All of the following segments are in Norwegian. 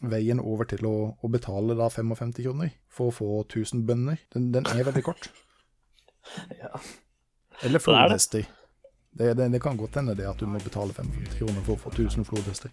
veien over til å, å betale da 55 kroner for å få 1000 bønder, den, den er veldig kort. Ja. Eller er flodhester. Det, det, det kan godt hende det at du må betale 55 kroner for å få 1000 flodhester.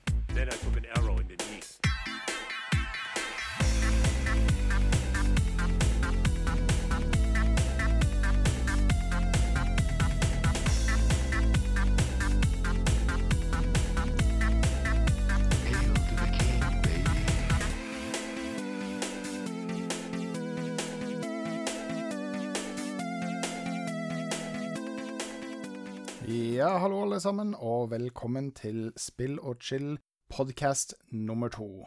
Hallo alle sammen, og velkommen til Spill og chill podcast nummer to.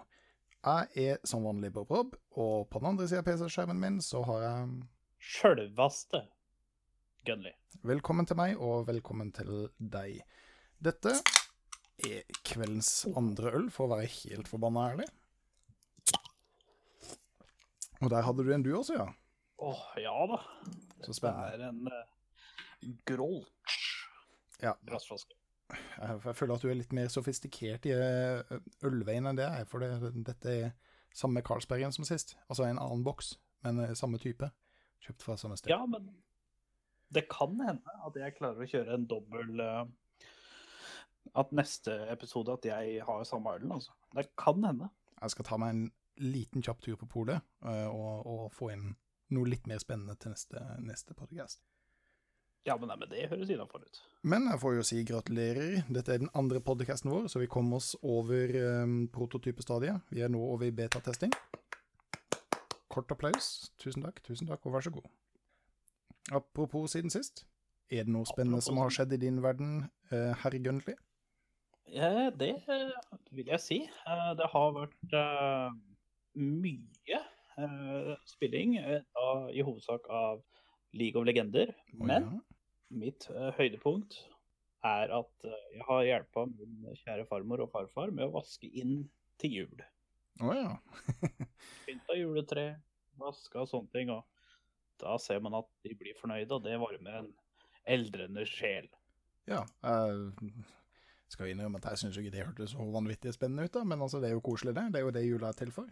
Jeg er som vanlig Bob Rob, og på den andre sida av PC-skjermen min så har jeg Sjølvaste Gunley. Velkommen til meg, og velkommen til deg. Dette er kveldens andre øl, for å være helt forbanna ærlig. Og der hadde du en du også, ja. Åh, ja da. Så spennende. Det er en uh, Grolsch Ja, glassflaske. jeg, jeg føler at du er litt mer sofistikert i eh, ølveien enn det jeg er, for det, dette er samme Carlsbergen som sist. Altså en annen boks, men eh, samme type. Kjøpt fra samme sted. Ja, men det kan hende at jeg klarer å kjøre en dobbel eh, At neste episode at jeg har samme ølen, altså. Det kan hende. Jeg skal ta meg en liten kjapp tur på polet og, og få inn noe litt mer spennende til neste, neste podcast. Ja, men, nei, men det høres innafor ut. Men jeg får jo si gratulerer. Dette er den andre podcasten vår, så vi kom oss over um, prototypestadiet. Vi er nå over i betatesting. Kort applaus. Tusen takk, tusen takk, og vær så god. Apropos siden sist. Er det noe spennende som har skjedd i din verden, uh, herr Gunnli? Ja, det vil jeg si. Eh, Det har vært eh, mye spilling, i hovedsak av League of Legender. Men Men ja. mitt uh, høydepunkt er at uh, jeg har hjelpa min kjære farmor og farfar med å vaske inn til jul. Å ja. Pynta juletre, vaska og sånne ting. Og da ser man at de blir fornøyde, og det varmer en eldrende sjel. Ja. Jeg skal innrømme at jeg syns ikke det hørtes så vanvittig spennende ut, da, men altså, det er jo koselig, det. Det er jo det jula er til for.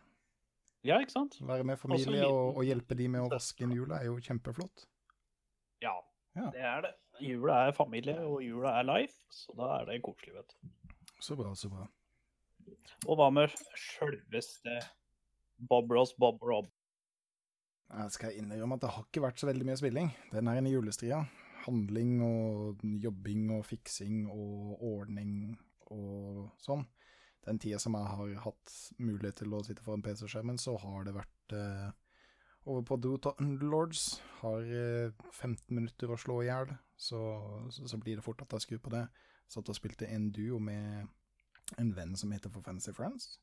Ja, ikke sant? Være med familie og, og hjelpe de med å vaske inn jula er jo kjempeflott. Ja, Ja. det er det. Jula er familie, og jula er life, så da er det koselig, vet du. Så bra, så bra. Og hva med sjølveste Bob Ross Bob Rob? Jeg skal innrømme at det har ikke vært så veldig mye spilling. Den er inne i julestria. Handling og jobbing og fiksing og ordning og sånn. Den tida som jeg har hatt mulighet til å sitte foran PC-skjermen, så har det vært eh, over på Dota Underlords. Har eh, 15 minutter å slå i hjel, så, så, så blir det fort at jeg skrur på det. Satt og spilte en duo med en venn som heter For Fancy Friends.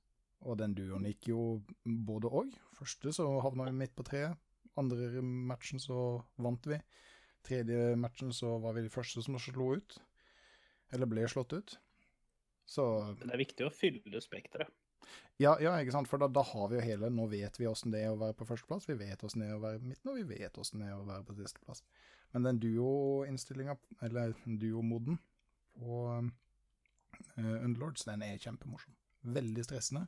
Og den duoen gikk jo både og. Første så havna vi midt på treet. Andre matchen så vant vi. Tredje matchen så var vi de første som slo ut. Eller ble slått ut. Så Men det er viktig å fylle spekteret. Ja, ja, ikke sant. For da, da har vi jo hele Nå vet vi åssen det er å være på førsteplass, vi vet åssen det er å være midten, og vi vet åssen det er å være på sisteplass. Men den duo-innstillinga, eller duo-moden på uh, Underlords, den er kjempemorsom. Veldig stressende.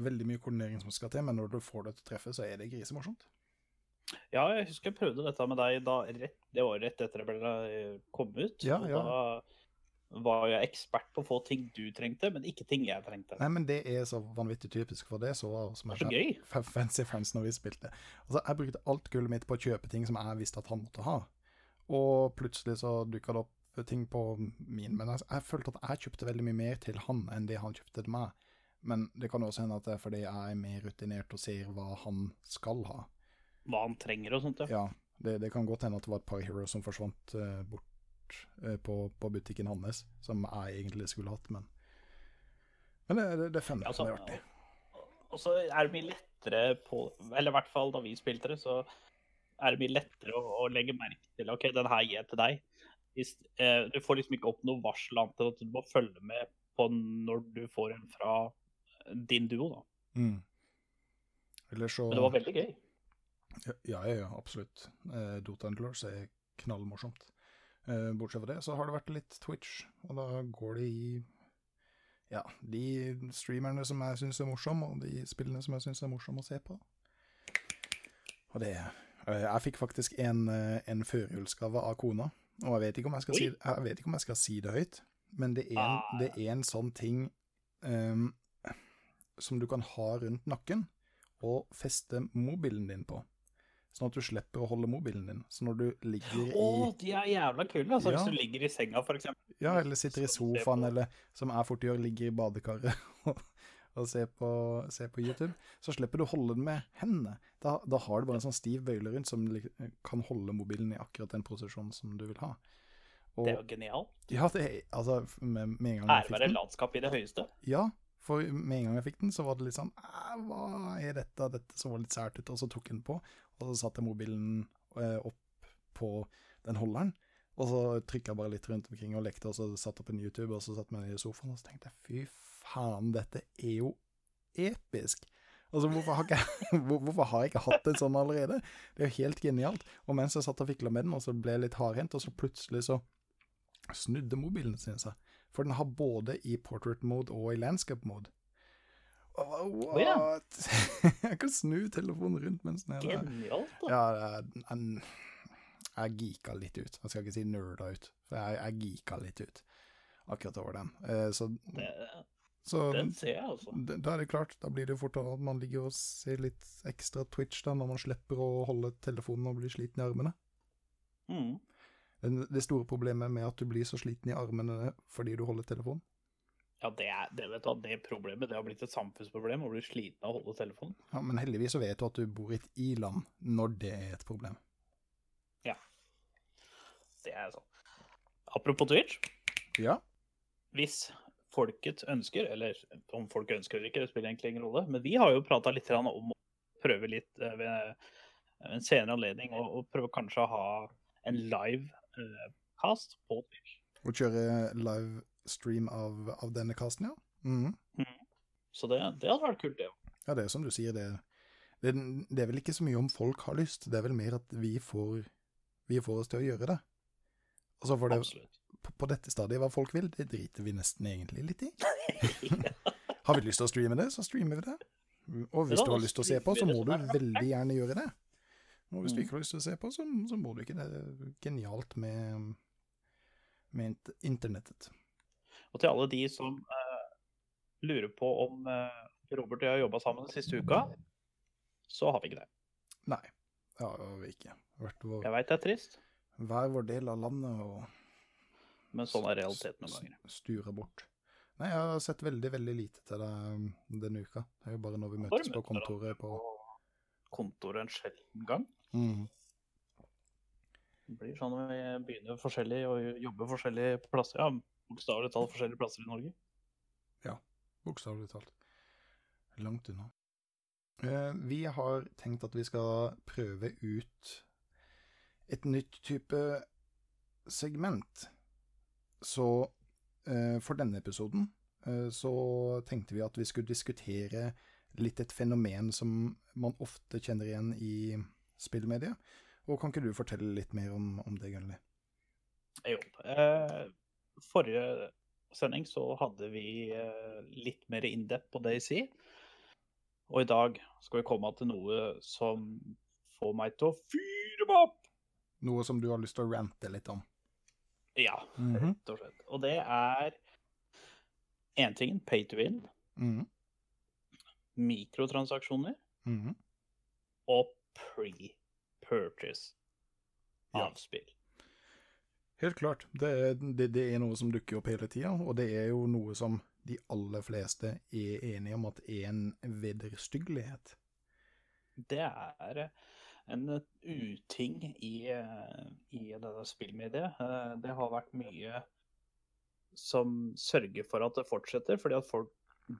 Veldig mye koordinering som skal til, men når du får det til å treffe, så er det grisemorsomt. Ja, jeg husker jeg prøvde dette med deg da rett, det var rett etter det ble kommet kom ut. Ja, ja. Da var jeg ekspert på å få ting du trengte, men ikke ting jeg trengte. Nei, men det er så vanvittig typisk, for det så jeg som Det er så gøy. Fancy Friends når vi spilte. Altså, jeg brukte alt gullet mitt på å kjøpe ting som jeg visste at han måtte ha. Og plutselig så dukka det opp ting på min. Men jeg, jeg følte at jeg kjøpte veldig mye mer til han enn det han kjøpte til meg. Men det kan også hende at det er fordi jeg er mer rutinert og ser hva han skal ha. Hva han trenger og sånt. Ja. Ja, det, det kan godt hende at det var et par heroes som forsvant uh, bort eh, på, på butikken hans, som jeg egentlig skulle hatt, men Men det, det, det er fun. Altså, det er artig. Og så er det mye lettere på Eller i hvert fall da vi spilte det, så er det mye lettere å, å legge merke til OK, den her gir jeg til deg. Hvis, eh, du får liksom ikke opp noe varsel annet enn at du må følge med på når du får en fra din duo, da. Mm. Eller så Men det var veldig gøy. Ja, ja, ja absolutt. Eh, Dota Underlords er knallmorsomt. Eh, bortsett fra det, så har det vært litt Twitch, og da går det i ja, de streamerne som jeg syns er morsomme, og de spillene som jeg syns er morsomme å se på. Og det eh, Jeg fikk faktisk en, eh, en førjulsgave av kona, og jeg vet, ikke om jeg, skal si, jeg vet ikke om jeg skal si det høyt, men det er en, Ah. det er en sånn ting um, som du kan ha rundt nakken og feste mobilen din på. Sånn at du slipper å holde mobilen din. Så når du ligger Å, i de er jævla kule. Altså, Ja. Hvis du ligger i senga, eksempel. Ja, eller sitter i sofaen, eller som jeg fort gjør, ligger i badekaret og, og ser, på, ser på YouTube, så slipper du å holde den med hendene. Da, da har du bare en sånn stiv bøyle rundt som kan holde mobilen i akkurat den posisjonen som du vil ha. Og, Det er jo genialt. ja, det er, altså, med, med en gang jeg fikk den Ærbare landskap i det høyeste. ja, for med en gang jeg fikk den, så var det litt sånn, hva er dette? Dette så litt sært ut, og så tok jeg den på, og så satte jeg mobilen eh, opp på den holderen, og så trykket jeg bare litt rundt omkring og lekte, og så satt jeg på en YouTube, og så satt jeg meg ned i sofaen, og så tenkte jeg, fy faen, dette er jo episk. Altså, hvorfor har, jeg- hvorfor har jeg ikke hatt en sånn allerede? Det er jo helt genialt. Og mens jeg satt og fikla med den, og så ble jeg litt hardhendt, og så plutselig så snudde mobilen sin seg. For den har både i portrait mode og i landscape mode. What? ja. jeg kan snu telefonen rundt mens den er der. Genialt, da. Ja, er- en- jeg geeka litt ut. Jeg skal ikke si nerda ut, for jeg, jeg geeka litt ut akkurat over den. Eh, Så, Det, så den ser jeg, altså. da er det klart, da blir det fort at man ligger og ser litt ekstra Twitch da, når man slipper å holde telefonen og blir sliten i armene. Mm. Det, det store problemet med at du blir så sliten i armene fordi du holder telefonen. Ja, det, er, det, vet du, det problemet det har blitt et samfunnsproblem å bli sliten av å holde telefonen. Ja, men heldigvis så vet du at du bor i et i-land når det er et problem. Ja. Det er sånn. Apropos Twitch. Ja, Hvis folket ønsker, eller om folk ønsker eller ikke, det spiller egentlig ingen rolle, men vi har jo prata litt om å prøve litt eh, ved en senere anledning, og prøve kanskje å ha en live eh, cast på Twitch. og kjøre live stream av, av denne casten, ja. Mhm. Så det, det hadde vært kult, det. Ja, det er som du sier, det, det, det er vel ikke så mye om folk har lyst, det er vel mer at vi får, vi får oss til å gjøre det. Altså for det, på, på dette stadiet hva folk vil, det driter vi nesten egentlig litt i. Har vi lyst til å streame det, så streamer vi det. Og hvis du har lyst til å se på, så må du veldig gjerne gjøre det. Og hvis du Mm. ikke har lyst til å se på, så, så må du ikke. Det genialt med, med internettet. Og til alle de som uh, lurer på om uh, Robert og jeg har jobba sammen den siste uka, så har vi ikke det. Nei, det har vi ikke. Vår, Jeg veit det er trist, hver vår del av landet og men sånn er realiteten noen ganger. Sture bort. Nei, jeg har sett veldig, veldig lite til deg um, denne uka. Det er jo bare når vi møtes på kontoret på kontoret en sjelden gang. Mm. Det blir sånn når vi begynner forskjellig og jobber forskjellige plasser. Ja, bokstavelig talt forskjellige plasser i Norge. Ja, Bokstavelig talt. Langt unna. Eh, vi har tenkt at vi skal prøve ut et nytt type segment. Så eh, for denne episoden eh, så tenkte vi at vi skulle diskutere litt et fenomen som man ofte kjenner igjen i spillmedia. Og kan ikke du fortelle litt mer om, om det, Gunnli? Jo. Eh, forrige sending så hadde vi eh, litt mer in-depth på Daisy. Og i dag skal vi komme til noe som får meg til å fyre meg opp. Noe som du har lyst til å rante litt om? Ja, Mhm. rett og slett. Og det er én ting, pay to win, Mhm. mikrotransaksjoner Mhm. og pre-purchase Ja. av spill. Helt klart. Det, er- det, det er noe som dukker opp hele tida, og det er jo noe som de aller fleste er enige om at er en vederstyggelighet. Det er en uting i, i dette spillmediet. Det har vært mye som sørger for at det fortsetter, fordi at folk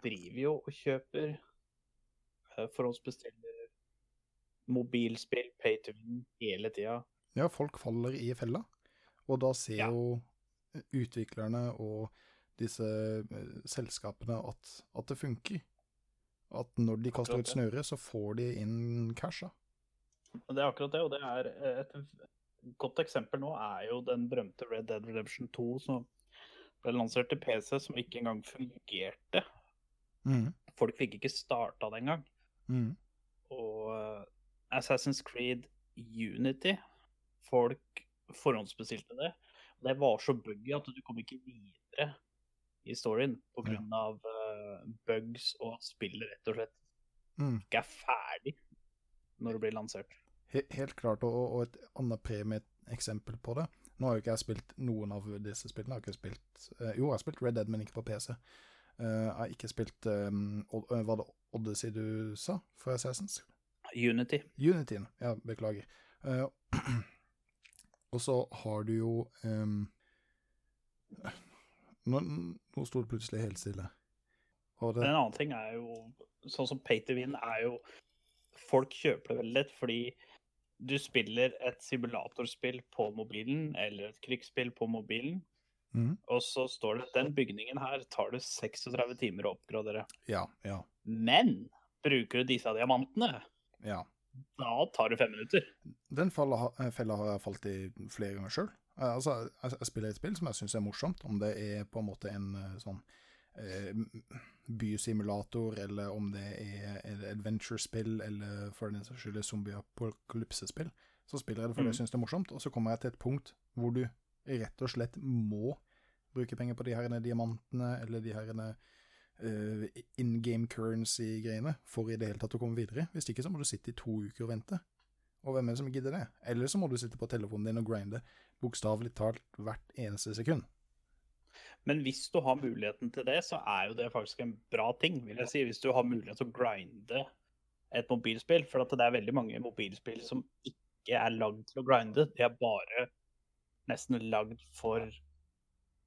driver jo og kjøper eh, forhåndsbestiller mobilspill, pay to win, hele tida. Ja, folk faller i fella, og da ser Ja. jo utviklerne og disse eh, selskapene at, at det funker. At når de kaster ut snøret, så får de inn cash. Det er akkurat det, og det er eh, et godt eksempel nå er jo den berømte Red Dead Redemption 2 som, ble lansert til PC som ikke engang fungerte. Mm. Folk fikk ikke starta det engang. Mm. Og eh, Assassin's Creed Unity Folk forhåndsbestilte det. Og det var så buggy at du kom ikke videre i storyen pga. Av eh, bugs og at spillet rett og slett Mm. ikke er ferdig når det blir lansert. He helt klart, og, og et annet premieeksempel på det. Nå har jo ikke jeg spilt noen av disse spillene. Jeg har ikke spilt, eh, jo, jeg har spilt Red Dead, men ikke på PC. Eh, jeg har ikke spilt um, Var det Odyssey du sa for Assassins? Unity. Unityen. Ja, beklager. Eh, og så har du jo um, nå, nå sto det plutselig helt stille. Og det, En annen ting er jo Sånn som pay to win er jo Folk kjøper det veldig lett fordi du spiller et simulatorspill på mobilen eller et krigsspill på mobilen, mm. og så står det den bygningen her tar det 36 timer å oppgradere. Ja, ja, Men bruker du disse diamantene, ja. Da tar det fem minutter. Den fella, eh, fella har jeg falt i flere ganger sjøl. Altså, jeg, spiller et spill som jeg syns er morsomt, om det er på en måte en eh, sånn eh, bysimulator, eller om det er et adventure-spill, eller for den saks skyld zombie-apokalypsespill. Så spiller jeg det fordi Mm. jeg syns det er morsomt, og så kommer jeg til et punkt hvor du rett og slett må bruke penger på de her diamantene, eller de her eh, in game currency-greiene, for i det hele tatt å komme videre. Hvis ikke så må du sitte i to uker og vente. Og hvem er det som gidder det? Eller så må du sitte på telefonen din og grinde bokstavelig talt hvert eneste sekund. Men hvis du har muligheten til det, så er jo det faktisk en bra ting, vil jeg si. Hvis du har mulighet til å grinde et mobilspill. For det er veldig mange mobilspill som ikke er lagd til å grinde. De er bare nesten lagd for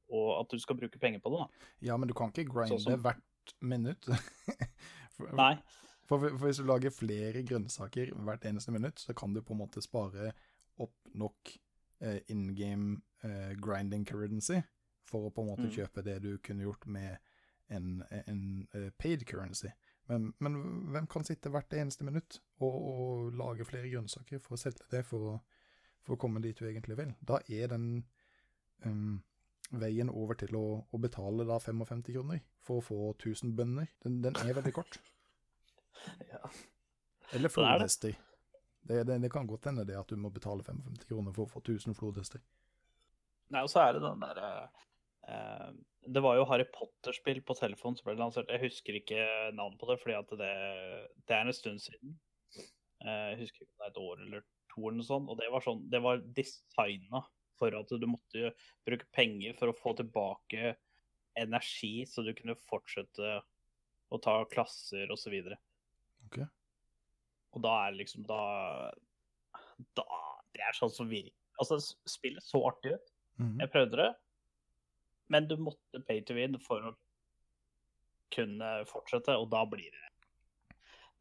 å, at du skal bruke penger på det. da. Ja, men du kan ikke grinde Sånn som- hvert minutt. for, Nei, For, for hvis du lager flere grønnsaker hvert eneste minutt, så kan du på en måte spare opp nok eh, in game eh, grinding currency for å på en måte Mm. kjøpe det du kunne gjort med en, en eh, paid currency. Men, men hvem kan sitte hvert eneste minutt og, og lage flere grønnsaker for å selge det for å, for å komme dit du egentlig vil? Da er den um, veien over til å, å betale da 55 kroner for å få 1000 bønder, den, den er veldig kort. Ja. Eller det. flodhester. Det, det, det kan godt hende det at du må betale 55 kroner for å få 1000 flodhester. Nei, og så er det den derre eh, Det var jo Harry Potter-spill på telefon som ble lansert. Jeg husker ikke navnet på det, fordi at det, det er en stund siden. Eh, jeg husker ikke om det er et år eller to eller noe sånt. Og det var sånn Det var designa for at du måtte bruke penger for å få tilbake energi, så du kunne fortsette å ta klasser osv. Okay. Og da er liksom Da Da Det er sånn som virker Altså, spillet så artig ut. Mhm. Jeg prøvde det, men du måtte pay to win for å kunne fortsette, og da blir det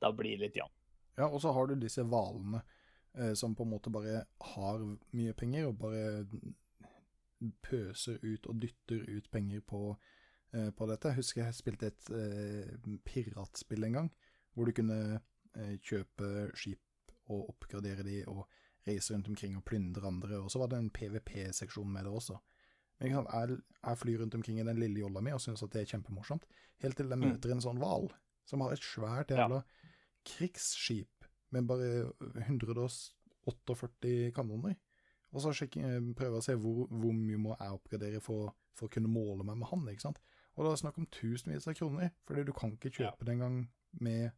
Da blir det litt jevnt. Ja, og så har du disse hvalene som på en måte bare har mye penger, og bare pøser ut og dytter ut penger på, eh, på dette. Jeg husker jeg spilte et eh, piratspill en gang, hvor du kunne eh, kjøpe skip og oppgradere de og reise rundt omkring og plyndre andre, og så var det en PVP-seksjon med det også. Men jeg, jeg flyr rundt omkring i den lille jolla mi og syns at det er kjempemorsomt, helt til jeg Mm. møter en sånn hval som har et svært jævla krigsskip med bare 148 kanoner. Og så sjekke, prøve å se hvor, hvor mye må jeg oppgradere for, for å kunne måle meg med han, ikke sant. Og det er snakk om tusenvis av kroner, fordi du kan ikke kjøpe det engang med,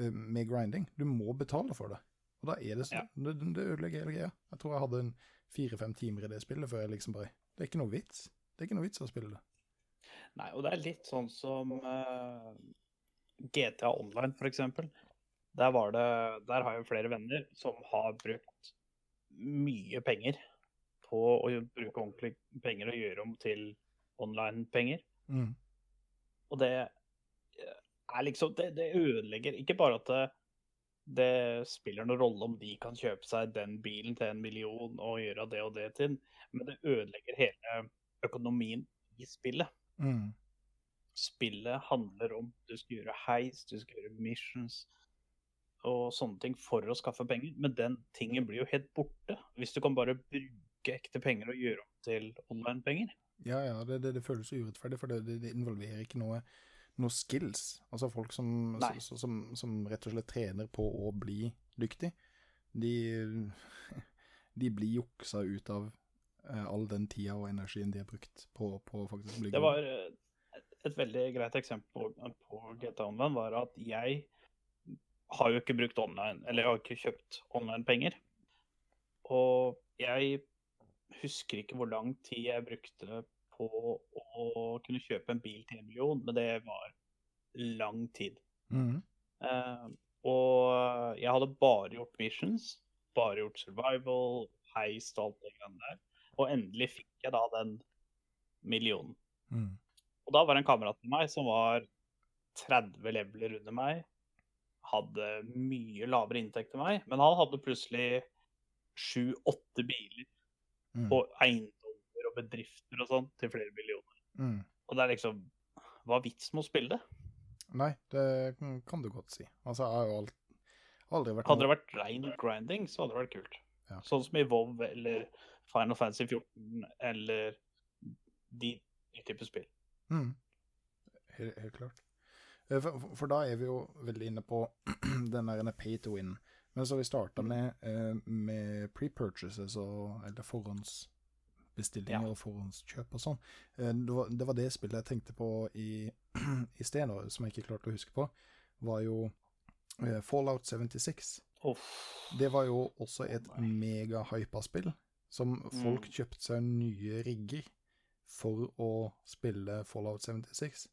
eh, med grinding. Du må betale for det. Og da er det Ja. sånn, det, det ødelegger hele greia. Jeg tror jeg hadde en fire-fem timer i det spillet før jeg liksom bare Det er ikke noe vits. Det er ikke noe vits å spille det. Nei, og det er litt sånn som uh, GTA Online, eksempel. Der, var det, der har jeg flere venner som har brukt mye penger på å bruke ordentlig penger og gjøre om til online-penger. Mm. Og det eh, er liksom Det, det ødelegger ikke bare at det, det spiller noen rolle om de kan kjøpe seg den bilen til en million og gjøre det og det til, men det ødelegger hele økonomien i spillet. Mm. Spillet handler om du skal gjøre heis, du skal gjøre missions og sånne ting for å skaffe penger, men den tingen blir jo helt borte hvis du kan bare bruke ekte penger og gjøre om til online-penger. Ja, ja, det, det, det føles så urettferdig, for det, det, involverer ikke noe, noe skills. Altså folk som, Nei. som, som, rett og slett trener på å bli dyktig, de, de blir juksa ut av eh, all den tida og energien de har brukt på, på å faktisk bli Det var eh, et, et veldig greit eksempel på, på GTA Online, var at jeg har jo ikke brukt online, eller jeg har ikke kjøpt online-penger. Og jeg husker ikke hvor lang tid jeg brukte på å kunne kjøpe en bil til en million, men det var lang tid. Mm. Uh, og jeg hadde bare gjort missions, bare gjort survival, heist og alt det greiene der. Og endelig fikk jeg da den millionen. Mm. Og da var det en kamerat med meg som var 30 leveler under meg. Hadde mye lavere inntekt enn meg, men han hadde plutselig sju-åtte biler mm. og eiendommer og bedrifter og sånn til flere millioner. Mm. Og det er liksom Hva er vitsen med å spille det? Nei, det kan du godt si. Altså, jeg har jo alt, aldri vært Hadde det vært rein grinding, så hadde det vært kult. Ja. Sånn som i WoW eller Final Fantasy 14 eller de, de type spill. Mm. Helt, helt klart. Eh, For, for- da er vi jo veldig inne på den der pay to win. Men så vi starta med, eh, med pre-purchases, eller forhåndsbestillinger Ja. og forhåndskjøp og sånn. Eh, Det var, det var det spillet jeg tenkte på i, i sted, nå, som jeg ikke klarte å huske på, var jo Fallout 76. Oh. Det var jo også et oh megahypa mega-hypa spill, som folk Mm. kjøpte seg nye rigger for å spille Fallout 76.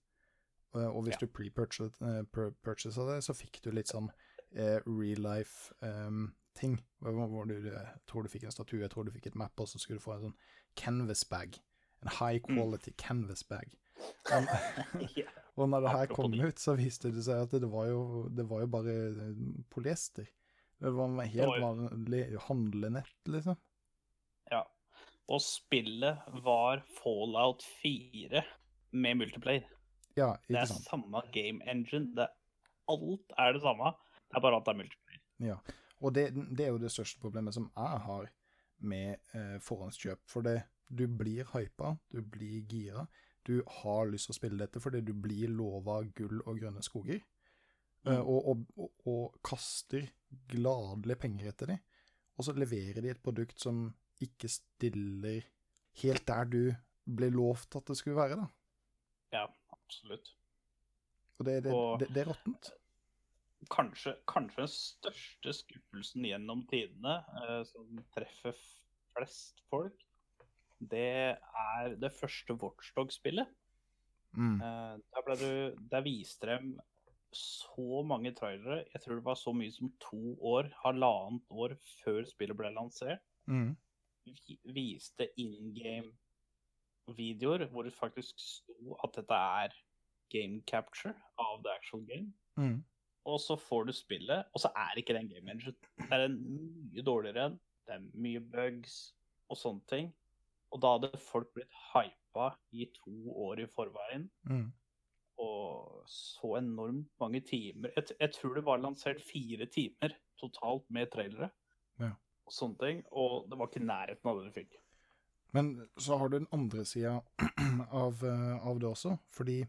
Eh, Og hvis Ja. du pre-purchasa det, så fikk du litt sånn eh, real life-ting. Um, hvor du eh, tror du fikk en statue, jeg tror du fikk et map, og så skulle du få en sånn canvas bag. En high Mm. quality canvas bag. Men, og når det her kom ut, så viste det seg at det var jo, det var jo bare eh, polyester. Det var en helt var jo- vanlig handlenett, liksom. ja. Og spillet var Fallout 4 med multiplayer. Ja, Det er sant. samme game engine. Det, alt er det samme. Det er bare at det er multiplayer. Ja. Og det, det er jo det største problemet som jeg har med eh, forhåndskjøp. For det, du blir hypa, du blir gira, du har lyst til å spille dette fordi du blir lova gull og grønne skoger. eh, Mm. og, og, og, og kaster gladelig penger etter dem. Og så leverer de et produkt som ikke stiller helt der du ble lovt at det skulle være, da. Ja, absolutt. Og det, det, Og- det, det er råttent. Kanskje, kanskje den største skuffelsen gjennom tidene eh, som treffer flest folk, det er det første Watchdog-spillet. Mm. Eh, der, du, der viste dem så mange trailere. Jeg tror det var så mye som to år, halvannet år før spillet ble lansert. Mm. Vi- Viste in game-videoer hvor det faktisk sto at dette er game capture av the actual game. Mm. Og så får du spillet, og så er ikke den game engine. Det er en mye dårligere enn. Det er mye bugs og sånne ting. Og da hadde folk blitt hypa i to år i forveien. Mm. Og så enormt mange timer. Jeg, jeg tror det var lansert fire timer totalt med trailere. Ja. Og sånne ting. Og det var ikke nærheten av det du fikk. Men så har du den andre sida av, eh, av det også, fordi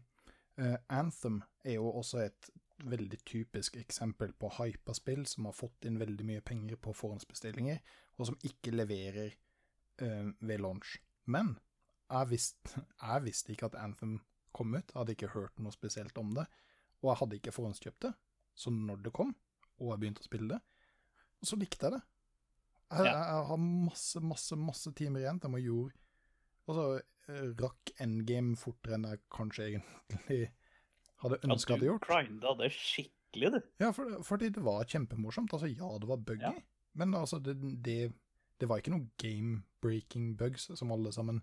uh, Anthem er jo også et veldig typisk eksempel på hypa spill som har fått inn veldig mye penger på forhåndsbestillinger, og som ikke leverer uh, ved launch. Men jeg visste, jeg visste ikke at Anthem kom ut, jeg hadde ikke hørt noe spesielt om det, og jeg hadde ikke forhåndskjøpt det. Så når det kom, og jeg begynte å spille det, så likte jeg det. Jeg, Ja. jeg, jeg har masse, masse, masse timer igjen til jeg må gjøre så eh, rakk endgame fortere enn jeg kanskje egentlig hadde Ja, ønska du det gjort. grinda det skikkelig, du. Ja, for, fordi det var kjempemorsomt. Altså, ja, det var buggy, Ja. men altså, det, det, det var ikke noe game-breaking bugs som alle sammen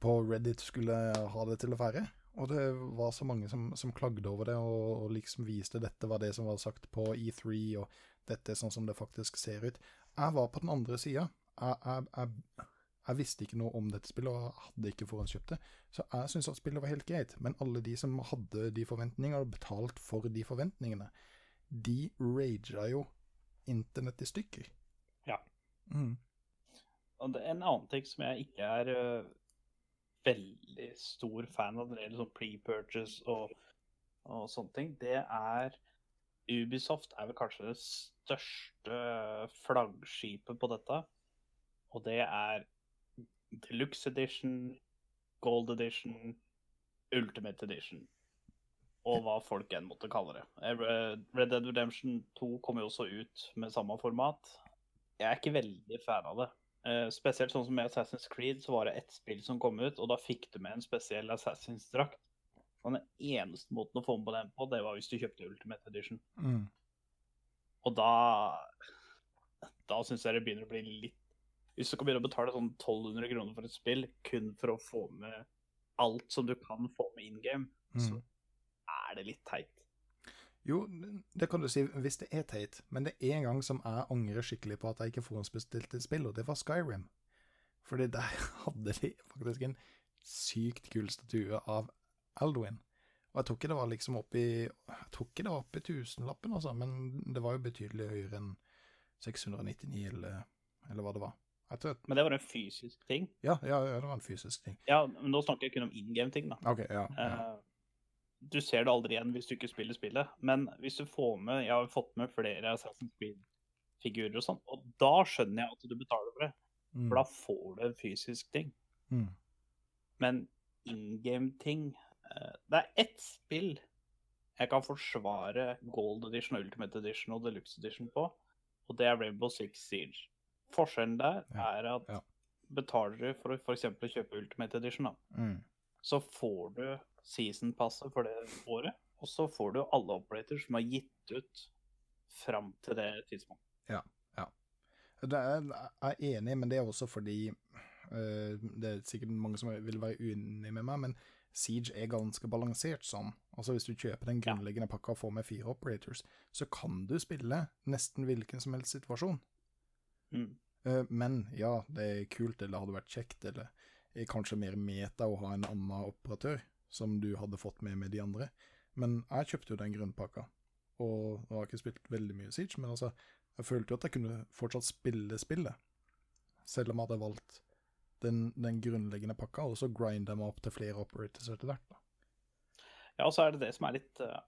på Reddit skulle ha det til å være. Og det var så mange som, som klagde over det, og, og liksom viste dette var det som var sagt på E3, og dette er sånn som det faktisk ser ut. Jeg var på den andre sida. Jeg, jeg, jeg, jeg visste ikke noe om dette spillet, og hadde ikke forhåndskjøpt det. Så jeg syntes at spillet var helt greit. Men alle de som hadde de forventningene, og betalt for de forventningene, de raga jo internett i stykker. Ja. Mm. Og det en annen ting som jeg ikke er uh, veldig stor fan av når det gjelder sånn pre-purchase og, og sånne ting, det er Ubisoft er vel kanskje det største flaggskipet på dette. Og det er Deluxe Edition, Gold Edition, Ultimate Edition. Og hva folk enn måtte kalle det. Eh, Red Dead Redemption 2 kommer jo også ut med samme format. Jeg er ikke veldig fan av det. Eh, spesielt sånn som med Assassin's Creed, så var det ett spill som kom ut, og da fikk du med en spesiell Assassins-drakt. Og den eneste måten å få med på den på, det var hvis du kjøpte Ultimate Edition. Mm. Og da Da syns jeg det begynner å bli litt Hvis du kan begynne å betale sånn 1200 kroner for et spill kun for å få med alt som du kan få med in game, så Mm. er det litt teit. Jo, det kan du si hvis det er teit, men det er en gang som jeg angrer skikkelig på at jeg ikke forhåndsbestilte et spill, og det var Skyrim. Fordi der hadde de faktisk en sykt kul statue av Alduin. Og jeg tror ikke det var liksom oppi Jeg tror ikke det var oppi tusenlappen, altså, men det var jo betydelig høyere enn 699, eller, eller hva det var. Men det var en fysisk ting. ja, ja, det var en fysisk ting. Ja, men nå snakker jeg kun om in game-ting, da. Okay, ja. ja. Eh, du ser det aldri igjen hvis du ikke spiller spillet. Men hvis du får med Jeg har fått med flere Assassin's Creed-figurer og sånn, og da skjønner jeg at du betaler for det. Mm, For da får du en fysisk ting. mm, Men in game-ting Det er ett spill jeg kan forsvare Gold Edition, Ultimate Edition og Deluxe Edition på, og det er Rainbow Six Siege. Forskjellen der Ja, er at ja. betaler du for å f.eks. kjøpe Ultimate Edition, da, mm. så får du season-passet for det året, og så får du alle operators som er gitt ut fram til det tidspunktet. Det er, jeg er enig, men det er også fordi eh, Det er sikkert mange som vil være uenig med meg, men Siege er ganske balansert sånn. Altså Hvis du kjøper den grunnleggende pakka og får med fire operators, så kan du spille nesten hvilken som helst situasjon. Mm. Eh, men ja, det er kult, eller hadde vært kjekt, eller er kanskje mer meta å ha en annen operatør, som du hadde fått med med de andre. Men jeg kjøpte jo den grunnpakka, og, og har ikke spilt veldig mye Siege, men altså, jeg følte jo at jeg kunne fortsatt spille spillet, selv om jeg hadde valgt den, den grunnleggende pakka, og så grind dem opp til flere operators etter hvert. da. Ja, og så er det det som er litt uh,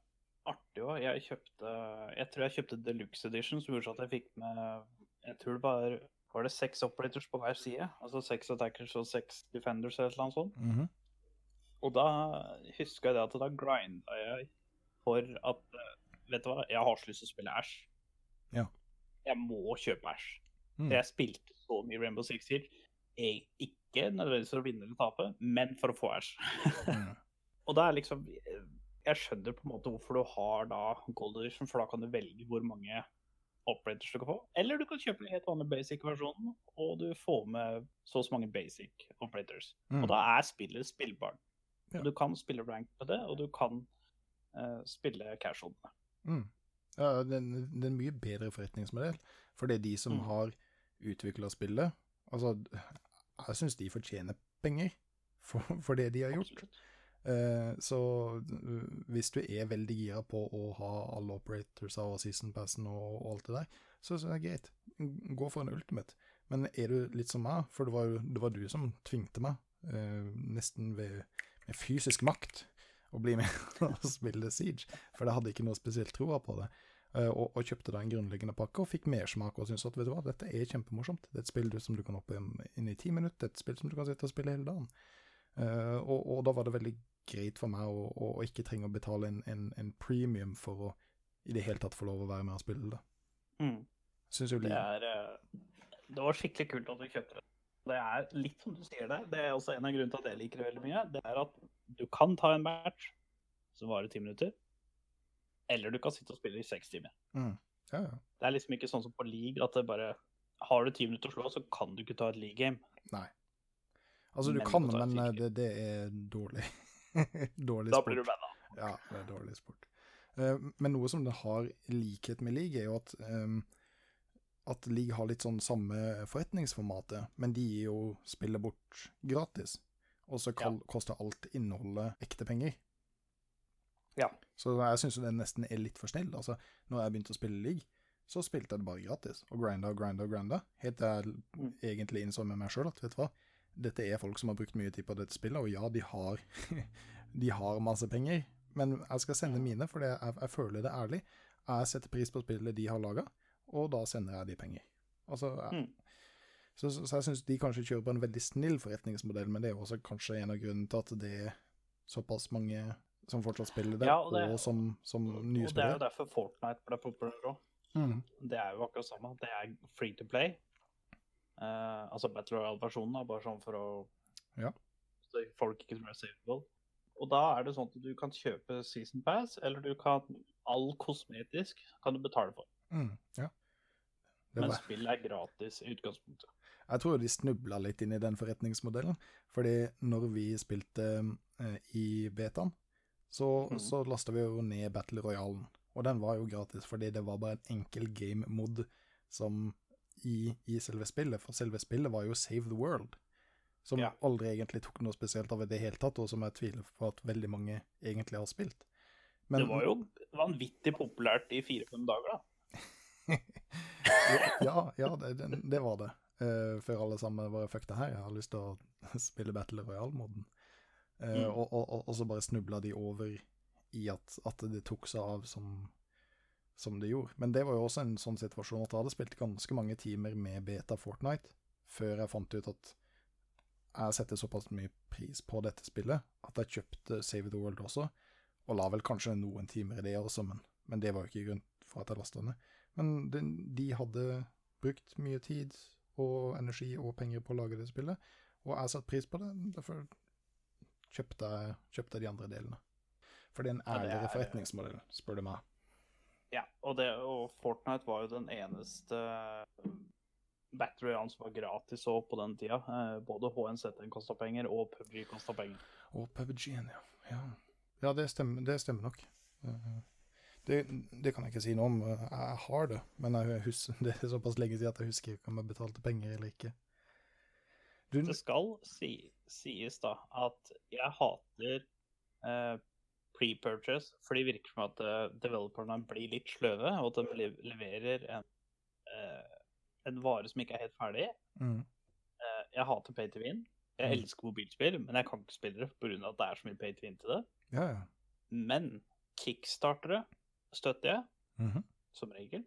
artig òg. Jeg kjøpte Jeg tror jeg kjøpte Deluxe Edition, som gjorde så at jeg fikk med Jeg tror det var var det seks operators på hver side. Altså seks attackers og seks defenders eller annet sånt. Mhm. Og da husker jeg det at da grinda jeg for at eh, Vet du hva, jeg har så lyst til å spille Ash. Ja. Jeg må kjøpe Ash. Mm. Jeg spilte så mye Rainbow Six Siege. Jeg- Ikke nødvendigvis for å vinne eller tape, men for å få æsj. Mm. Og da er liksom Jeg skjønner på en måte hvorfor du har da Gold Edition, for da kan du velge hvor mange operators du kan få. Eller du kan kjøpe den helt vanlige basic-versjonen, og du får med så og så mange basic operators. Mm. Og da er spillet spillbart. Ja. Du kan spille rank på det, og du kan uh, spille casual med det. Mm. Ja, det, er- det er en mye bedre forretningsmodell, for det er de som Mm. har utvikla spillet. Altså, jeg syns de fortjener penger for, for det de har gjort. Eh, så uh, hvis du er veldig gira på å ha alle operators og season passen og, og alt det der, så, så er det greit. Gå for en ultimate. Men er du litt som meg, for det var jo det var du som tvingte meg, eh, nesten ved, med fysisk makt, å bli med og spille Siege, for jeg hadde ikke noe spesielt troa på det. Eh, og, og kjøpte da en grunnleggende pakke og fikk mersmak og syntes at vet du hva, dette er kjempemorsomt. Det er et spill som du kan hoppe inn i ti minutter, et spill som du kan sitte og spille hele dagen. Uh, og, og da var det veldig greit for meg å, å, å ikke trenge å betale en, en, en premium for å i det hele tatt få lov å være med og spille det. Mm. Syns jo Det er eh, Det var skikkelig kult at du kjøpte det. Det er litt som du sier der. Det er også en av grunnene til at jeg liker det veldig mye. Det er at du kan ta en match som varer ti minutter, eller du kan sitte og spille i seks timer. Ja, ja. Det er liksom ikke sånn som på league at det bare Har du ti minutter å slå, så kan du ikke ta et league game. Nei. Altså, du Men kan, du men eh, det, det er dårlig. dårlig Da sport. blir du banna. Ja, det er dårlig sport. Uh, Men noe som det har likhet med league, er jo at, um, at league har litt sånn samme forretningsformatet, men de gir jo spillet bort gratis. Og så ja. koster alt innholdet ekte penger. Ja. Så jeg syns det nesten er litt for snill. Altså, når jeg begynte å spille league, så spilte jeg det bare gratis. Og grinda og grinda og grinda. Helt til jeg Mm. egentlig innså med meg sjøl at vet du hva, dette er folk som har brukt mye tid på dette spillet, og ja, de har, de har masse penger, men jeg skal sende mine, for jeg, jeg føler det ærlig. Jeg setter pris på spillet de har laga, og da sender jeg de penger. Altså, jeg, Mm. så, så, så jeg syns de kanskje kjører på en veldig snill forretningsmodell, men det er jo også kanskje en av grunnene til at det er såpass mange som fortsatt spiller det, Ja, og, og det- som, som Og nye det er jo derfor Fortnite ble populært òg. Mm. Det er jo akkurat samme. Det er free to play. Uh, altså Battle Royale-versjonen, bare sånn for å Ja. Så folk ikke tror det er savable. Og da er det sånn at du kan kjøpe season pass, eller du kan all kosmetisk kan du betale for. Mm. Ja. Men var, spillet er gratis i utgangspunktet. jeg tror de snubla litt inn i den forretningsmodellen, fordi når vi spilte eh, i betaen, så, mm. så lasta vi jo ned Battle Royalen, og den var jo gratis fordi det var bare en enkel game-mod som i, i selve spillet, for selve spillet var jo Save the World, som Ja. aldri egentlig tok noe spesielt av i det hele tatt, og som jeg tviler på at veldig mange egentlig har spilt. Men, det var jo vanvittig populært i fire-fem dager, da. ja, ja det, det, det var det. Uh, før alle sammen bare fuck det her, jeg har lyst til å spille Battle Royale-moden. Eh, Mm. og, og, og, og så bare snubla de over i at, at det tok seg av som, som det gjorde. Men det var jo også en sånn situasjon at jeg hadde spilt ganske mange timer med beta Fortnite før jeg fant ut at jeg setter såpass mye pris på dette spillet at jeg kjøpte Save the World også, og la vel kanskje noen timer i det også, men, men det var jo ikke grunn for at jeg lasta ned. Men de, de hadde brukt mye tid og energi og penger på å lage det spillet, og jeg satte pris på det, derfor kjøpte kjøpte de andre delene. For det er en Ja, ærligere er- forretningsmodell, spør du meg. Ja, og, det, og Fortnite var jo den eneste Battery Royale som var gratis òg på den tida. Eh, både HNZ kosta penger, og PubG kosta penger. Og PubG-en, ja. ja. Ja, det stemmer, det stemmer nok. Eh, Det, det kan jeg ikke si noe om. Jeg har det, men husker, det er såpass lenge siden at jeg husker ikke om jeg betalte penger eller ikke. Du, Det skal si, sies da at jeg hater eh, pre-purchase, for det virker som at eh, developerne blir litt sløve, og at de leverer en, eh, en vare som ikke er helt ferdig. mm, Eh, jeg hater pay to win. Jeg Mm. elsker mobilspill, men jeg kan ikke spille det pga. at det er så mye pay to win til det. ja, ja. Men kickstartere støtter jeg, Mhm. som regel.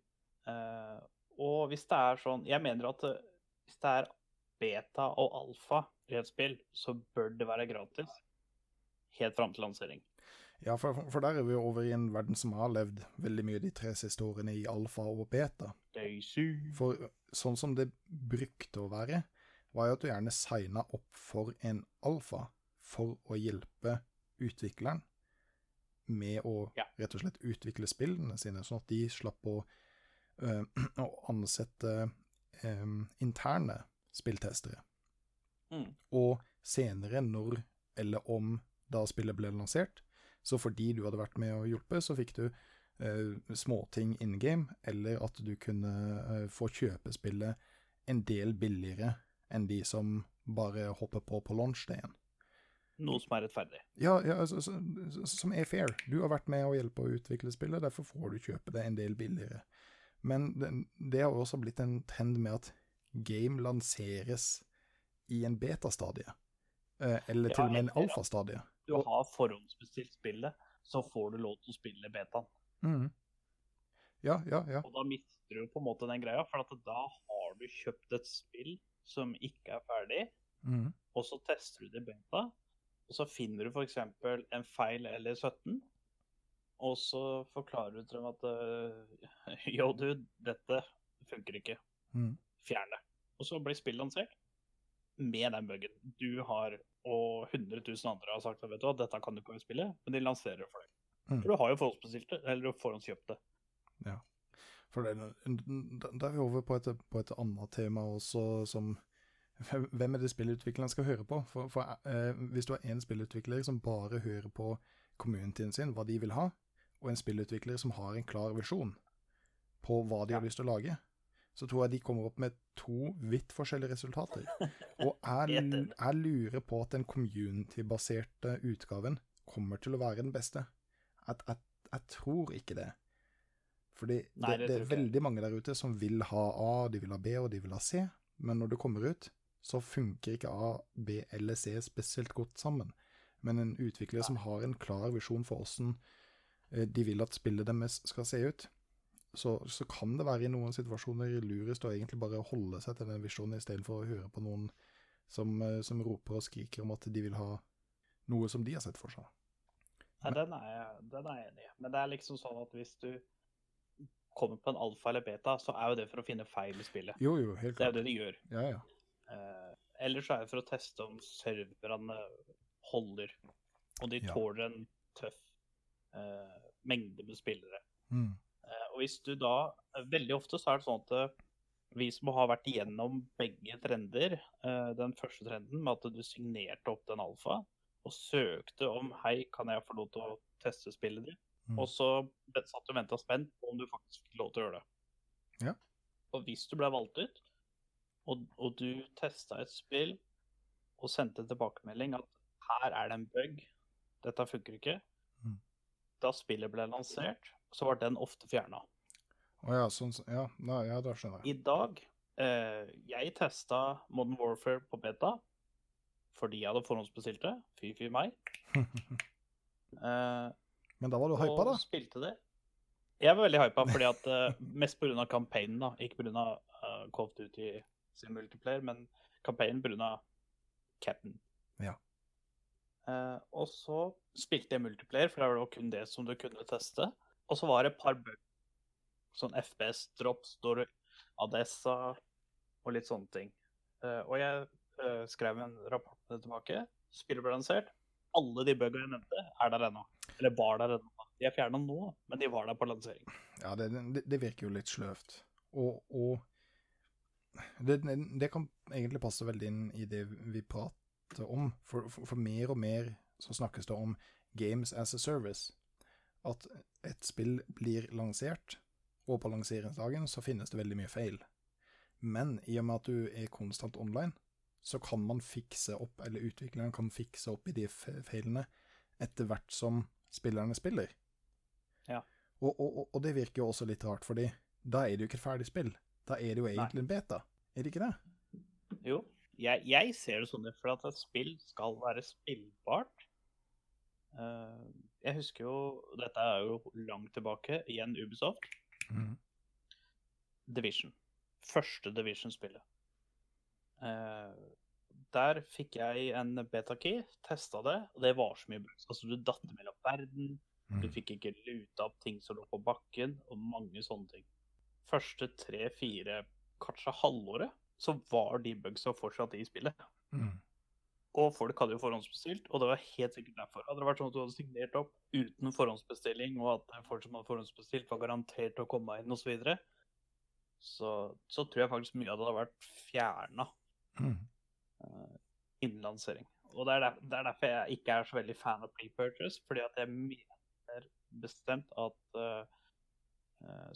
Eh, og hvis det er sånn Jeg mener at hvis det er beta og alfa i et spill, så bør det være gratis. Helt fram til lansering. Ja, for, for der er vi over i en verden som har levd veldig mye de tre siste årene i alfa og beta. For sånn som det brukte å være, var jo at du gjerne signa opp for en alfa for å hjelpe utvikleren med å Ja. rett og slett utvikle spillene sine, sånn at de slapp å, øh, å ansette øh, interne spilltestere. Mm. Og senere, når eller om da spillet ble lansert, så fordi du hadde vært med og hjulpet, så fikk du eh, småting in game, eller at du kunne eh, få kjøpe spillet en del billigere enn de som bare hopper på på launchdagen. Noe som er rettferdig. Ja, ja altså, så, så, som er fair. Du har vært med å hjelpe å utvikle spillet, derfor får du kjøpe det en del billigere. Men det, det har også blitt en trend med at game lanseres i en betastadie. Eh, eller til og med en alfa-stadie. Du har forhåndsbestilt spillet, så får du lov til å spille betaen. Mhm. Ja, ja, ja. Og da mister du på en måte den greia, for da har du kjøpt et spill som ikke er ferdig, mm. og så tester du det i beta, og så finner du f.eks. en feil eller 17, og så forklarer du til dem at «Jo, Yo, du, dette funker ikke. Mhm. Fjern det. Og så blir spillet lansert med den buggen. Du har, og 100 000 andre har sagt at vet du hva, dette kan du ikke spille, men de lanserer det for deg. Mm. For du har jo forhåndsbestilt det, eller forhåndskjøpt det. For det, da er vi over på et, på et annet tema også, som Hvem er det spillutvikleren skal høre på? For, for eh, Hvis du har én spillutvikler som bare hører på communityen sin, hva de vil ha, og en spillutvikler som har en klar visjon på hva de har lyst til å lage, så tror jeg de kommer opp med to vidt forskjellige resultater. Og jeg, jeg lurer på at den community-baserte utgaven kommer til å være den beste. At, at, jeg tror ikke det. Fordi Nei, det, det det er veldig mange der ute som vil ha A, de vil ha B og de vil ha C, men når det kommer ut, så funker ikke A, B eller C spesielt godt sammen. Men en utvikler som har en klar visjon for åssen eh, de vil at spillet deres skal se ut, så, så kan det være i noen situasjoner lurest å egentlig bare holde seg til den visjonen istedenfor å høre på noen som, eh, som roper og skriker om at de vil ha noe som de har sett for seg. Nei, den er, den er jeg enig i. Men det er liksom sånn at hvis du kommer på en alfa eller beta, så er jo det for å finne feil i spillet. Jo, jo, helt klart. Det er jo det de gjør. Ja, ja. Eh, ellers så er det for å teste om serverne holder, og de tåler en tøff eh, mengde med spillere. Mm. Eh, og hvis du da Veldig ofte så er det sånn at eh, vi som har vært igjennom begge trender, eh, den første trenden med at du signerte opp den alfa og søkte om hei, kan jeg få lov til å teste spillet ditt? Mm. Og så satt du og venta spent på om du faktisk fikk lov til å gjøre det. Ja. Og hvis du ble valgt ut, og, og du testa et spill og sendte tilbakemelding at her er det en bug, dette funker ikke, Mm. da spillet ble lansert, så var den ofte fjerna. Oh, ja, sånn, ja, da, ja, da skjønner jeg. I dag eh, Jeg testa Modern Warfare på beta fordi jeg hadde forhåndsbestilt det. Fy, fy meg. Eh, Men da var du hypa, da? og spilte det. Jeg var veldig hypa, fordi at eh, mest pga. campaignen, da. Ikke pga. Uh, Call of Duty sin multiplayer, men campaignen pga. Cap'n. Ja. Eh, og så spilte jeg multiplayer, for det var kun det som du kunne teste. Og så var det et par bug. Sånn FPS, drops, står Adessa og litt sånne ting. Eh, og jeg eh, skrev en rapport tilbake. Spillet ble lansert. Alle de bugga jeg nevnte, er der ennå. Eller var der ennå. De er fjerna nå, men de var der på lansering. Ja, det, det, det virker jo litt sløvt. Og, og det, det kan egentlig passe veldig inn i det vi prater om. For, for, for mer og mer så snakkes det om games as a service. At et spill blir lansert, og på lanseringsdagen så finnes det veldig mye feil. Men i og med at du er konstant online, så kan man fikse opp, eller utvikleren kan fikse opp i de feilene etter hvert som spillerne spiller. Ja. Og, og, og- det virker jo også litt rart, fordi da er det jo ikke et ferdig spill. Da er det jo egentlig en beta. Er det ikke det? Jo, jeg, jeg ser det sånn for at et spill skal være spillbart. Eh, jeg husker jo Dette er jo langt tilbake. Igjen Ubisoft. Division. Første Division-spillet. Eh, der fikk jeg en beta-key, testa det, og det var så mye bugs. Altså, du datt mellom verden, du Mm. fikk ikke luta opp ting som lå på bakken, og mange sånne ting. Første tre-fire, kanskje halvåret, så var de bugsa fortsatt i spillet. Mm. Og folk hadde jo forhåndsbestilt, og det var helt sikkert derfor. Hadde det vært sånn at du hadde signert opp uten forhåndsbestilling, og at folk som hadde forhåndsbestilt, var garantert å komme inn osv., så, videre, så så tror jeg faktisk mye av det hadde vært fjerna Mm. innen lansering. Og det er, der, det er derfor jeg ikke er så veldig fan av pre-purchase, fordi at jeg mener bestemt at uh,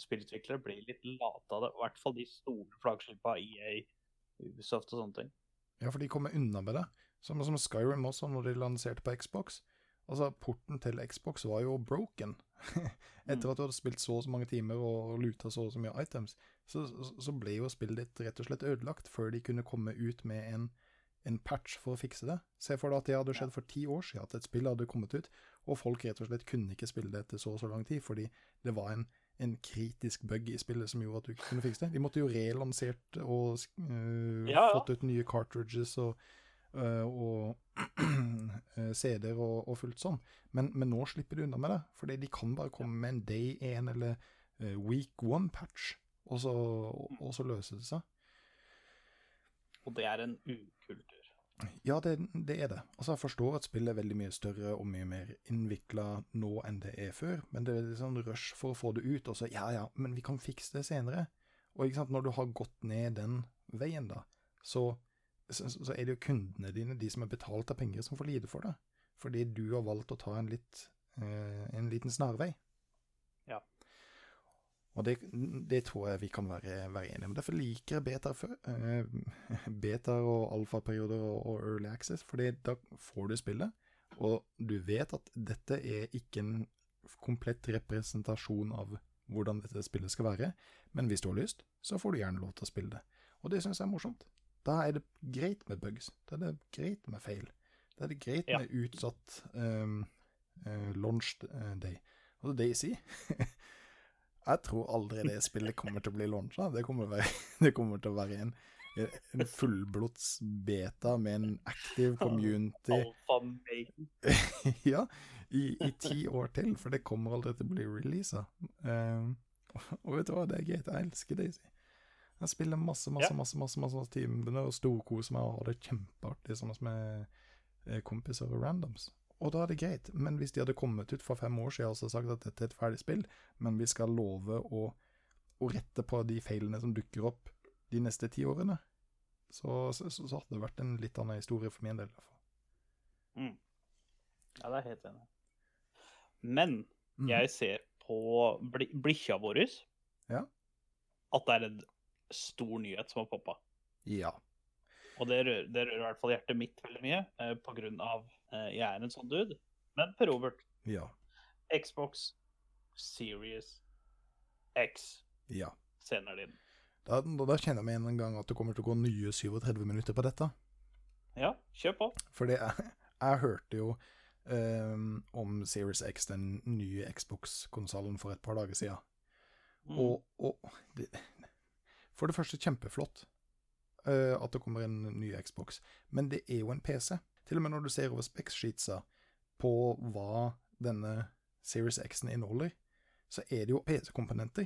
spillutviklere blir litt late av det. I hvert fall de store flaggskipa, EA, Ubisoft og sånne ting. Ja, for de kommer unna med det. Samme som Skyrim også, når de lanserte på Xbox. Altså, porten til Xbox var jo broken. Etter Mm. at du hadde spilt så og så mange timer og luta så og så mye items, så, så- ble jo spillet ditt rett og slett ødelagt før de kunne komme ut med en, en patch for å fikse det. Se for deg at det hadde skjedd for ti år siden, at et spill hadde kommet ut, og folk rett og slett kunne ikke spille det etter så og så lang tid, fordi det var en, en kritisk bug i spillet som gjorde at du ikke kunne fikse det. De måtte jo relansert og øh, Ja, ja. fått ut nye cartridges og, og øh, CD-er og, og fullt sånn. Men, men nå slipper de unna med det, fordi de kan bare komme med en day 1 eller øh, week 1-patch, og, så- og, og så løser det seg. Og det er en ukultur. Ja, det, det er det. Altså, jeg forstår at spillet er veldig mye større og mye mer innvikla nå enn det er før, men det er litt sånn rush for å få det ut, og så ja ja, men vi kan fikse det senere. Og ikke sant, når du har gått ned den veien, da, så, så, så er det jo kundene dine, de som er betalt av penger, som får lide for det. Fordi du har valgt å ta en litt eh, en liten snarvei. Ja. Og det, det tror jeg vi kan være, være enige om. Derfor liker jeg beta før. Eh, beta og alfaperioder og, og early access, fordi da får du spillet, og du vet at dette er ikke en komplett representasjon av hvordan dette spillet skal være, men hvis du har lyst, så får du gjerne lov til å spille det. Og det syns jeg er morsomt. Da er det greit med bugs. Da er det greit med feil. Da er det greit Ja. med utsatt um, uh, launch eh, day. Altså Daisy Jeg tror aldri det spillet kommer til å bli launcha. Det, det kommer til å være en, en fullblods beta med en active community ja, i, i ti år til, for det kommer aldri til å bli releasa. Um, og vet du hva, det er greit. Jeg elsker Daisy. Jeg spiller masse, masse, Ja. masse masse, masse timer og storkoser meg og har det kjempeartig sammen med eh, kompiser og randoms. Og da er det greit, men hvis de hadde kommet ut for fem år siden og sagt at dette er et ferdig spill, men vi skal love å, å rette på de feilene som dukker opp de neste ti årene, så, så, så hadde det vært en litt annen historie for min del. i hvert fall. Ja, det er helt enig. Men mm. jeg ser på bli blikkja vår Ja. at det er en stor nyhet som har poppa. Ja. Og det rører, det rører i hvert fall hjertet mitt veldig mye, eh, av eh, jeg er en sånn dude. Men Per Robert, Ja. Xbox Series X Ja. Senere din. Da, da, kjenner jeg med en gang at det kommer til å gå nye 37 minutter på dette. Ja, kjør på. For det jeg hørte jo um, om Series X, den nye Xbox-konsollen, for et par dager siden. Mm. Og, og det, For det første, kjempeflott uh, at det kommer en ny Xbox. Men det er jo en PC. Til og med når du ser over Specs-sheetsa på hva denne Series X-en inneholder, så er det jo PC-komponenter.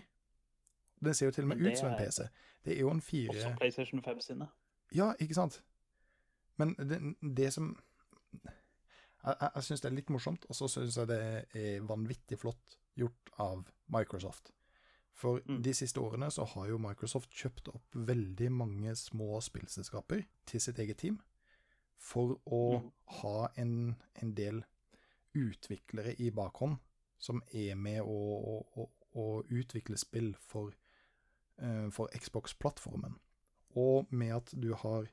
Den ser jo til og med ut som en PC. Det er jo en fire... Også PlayStation 5 sine. Ja, ikke sant? Men det, det som Jeg, jeg, jeg syns det er litt morsomt, og så syns jeg det er vanvittig flott gjort av Microsoft. For Mm. de siste årene så har jo Microsoft kjøpt opp veldig mange små spillselskaper til sitt eget team, for å Mm. ha en, en del utviklere i bakhånd som er med å, å, å, å utvikle spill for, uh, for Xbox-plattformen. Og med at du har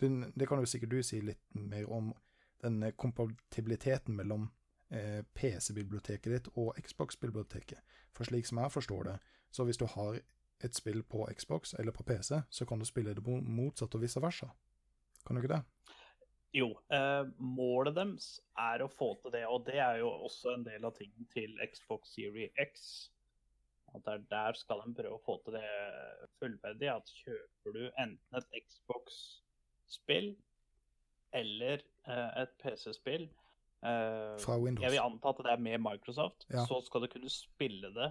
den, Det kan jo sikkert du si litt mer om denne kompatibiliteten mellom eh, PC-biblioteket ditt og Xbox-biblioteket. For slik som jeg forstår det, så hvis du har et spill på Xbox eller på PC, så kan du spille det motsatt og vice versa. Kan du ikke det? Jo, eh, målet deres er å få til det, og det er jo også en del av tingen til Xbox Series X. At der, der skal en prøve å få til det fullverdig. At kjøper du enten et Xbox-spill eller eh, et PC-spill eh, Fra Windows. Jeg vil anta at det er med Microsoft, Ja. så skal du kunne spille det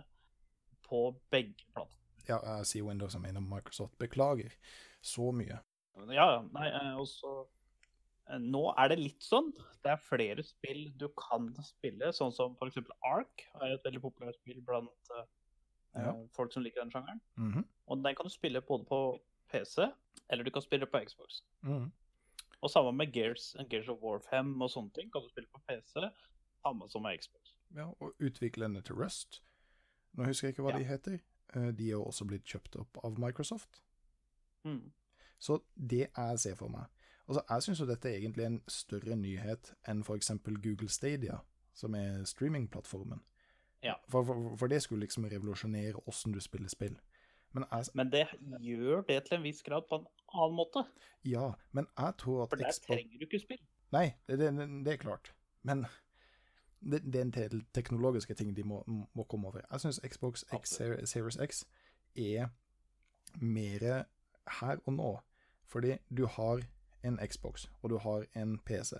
på begge plattformer. Ja, jeg sier Windows, jeg mener Microsoft. Beklager så mye. Ja, nei, eh, og så eh, Nå er det litt sånn. Det er flere spill du kan spille, sånn som f.eks. Ark. er et veldig populært spill blant eh, Ja. folk som liker den sjangeren. Mhm, Og den kan du spille både på PC, eller du kan spille på Xbox. mhm. Og samme med Gears, Gears of War 5 og sånne ting. Kan du spille på PC, samme som med Xbox. Ja, og utviklerne til Rust Nå husker jeg ikke hva Ja. de heter. Eh, De er jo også blitt kjøpt opp av Microsoft. Mm. Så det jeg ser for meg Altså, Jeg syns jo dette er egentlig en større nyhet enn f.eks. Google Stadia, som er streamingplattformen. Ja. For, for, for det skulle liksom revolusjonere åssen du spiller spill. Men jeg, Men det gjør det til en viss grad på en annen måte. ja, men jeg tror at For der trenger du ikke spill. Nei, det, det, det er klart. Men det, det er en del teknologiske ting de må, må komme over. Jeg syns Xbox X Series X er mer her og nå. Fordi du har en Xbox, og du har en PC.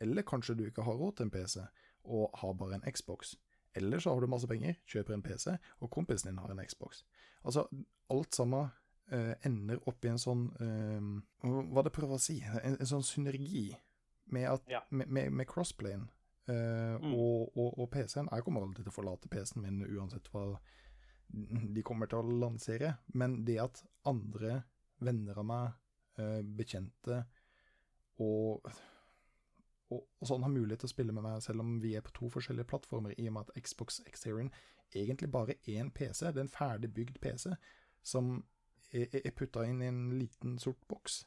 Eller kanskje du ikke har råd til en PC, og har bare en Xbox. Eller så har du masse penger, kjøper en PC, og kompisen din har en Xbox. Altså, alt sammen eh, ender opp i en sånn eh, Hva det prøver å si? En, en sånn synergi med, at, Ja. med, med, med crossplayen eh, Mm. og, og, og PC-en. Jeg kommer aldri til å forlate PC-en min uansett hva de kommer til å lansere, men det at andre venner av meg, eh, bekjente og, og, og sånn har mulighet til å spille med meg, selv om vi er på to forskjellige plattformer, i og med at Xbox Exterior egentlig bare er en PC, det er en ferdig bygd PC, som er, er putta inn i en liten sort boks.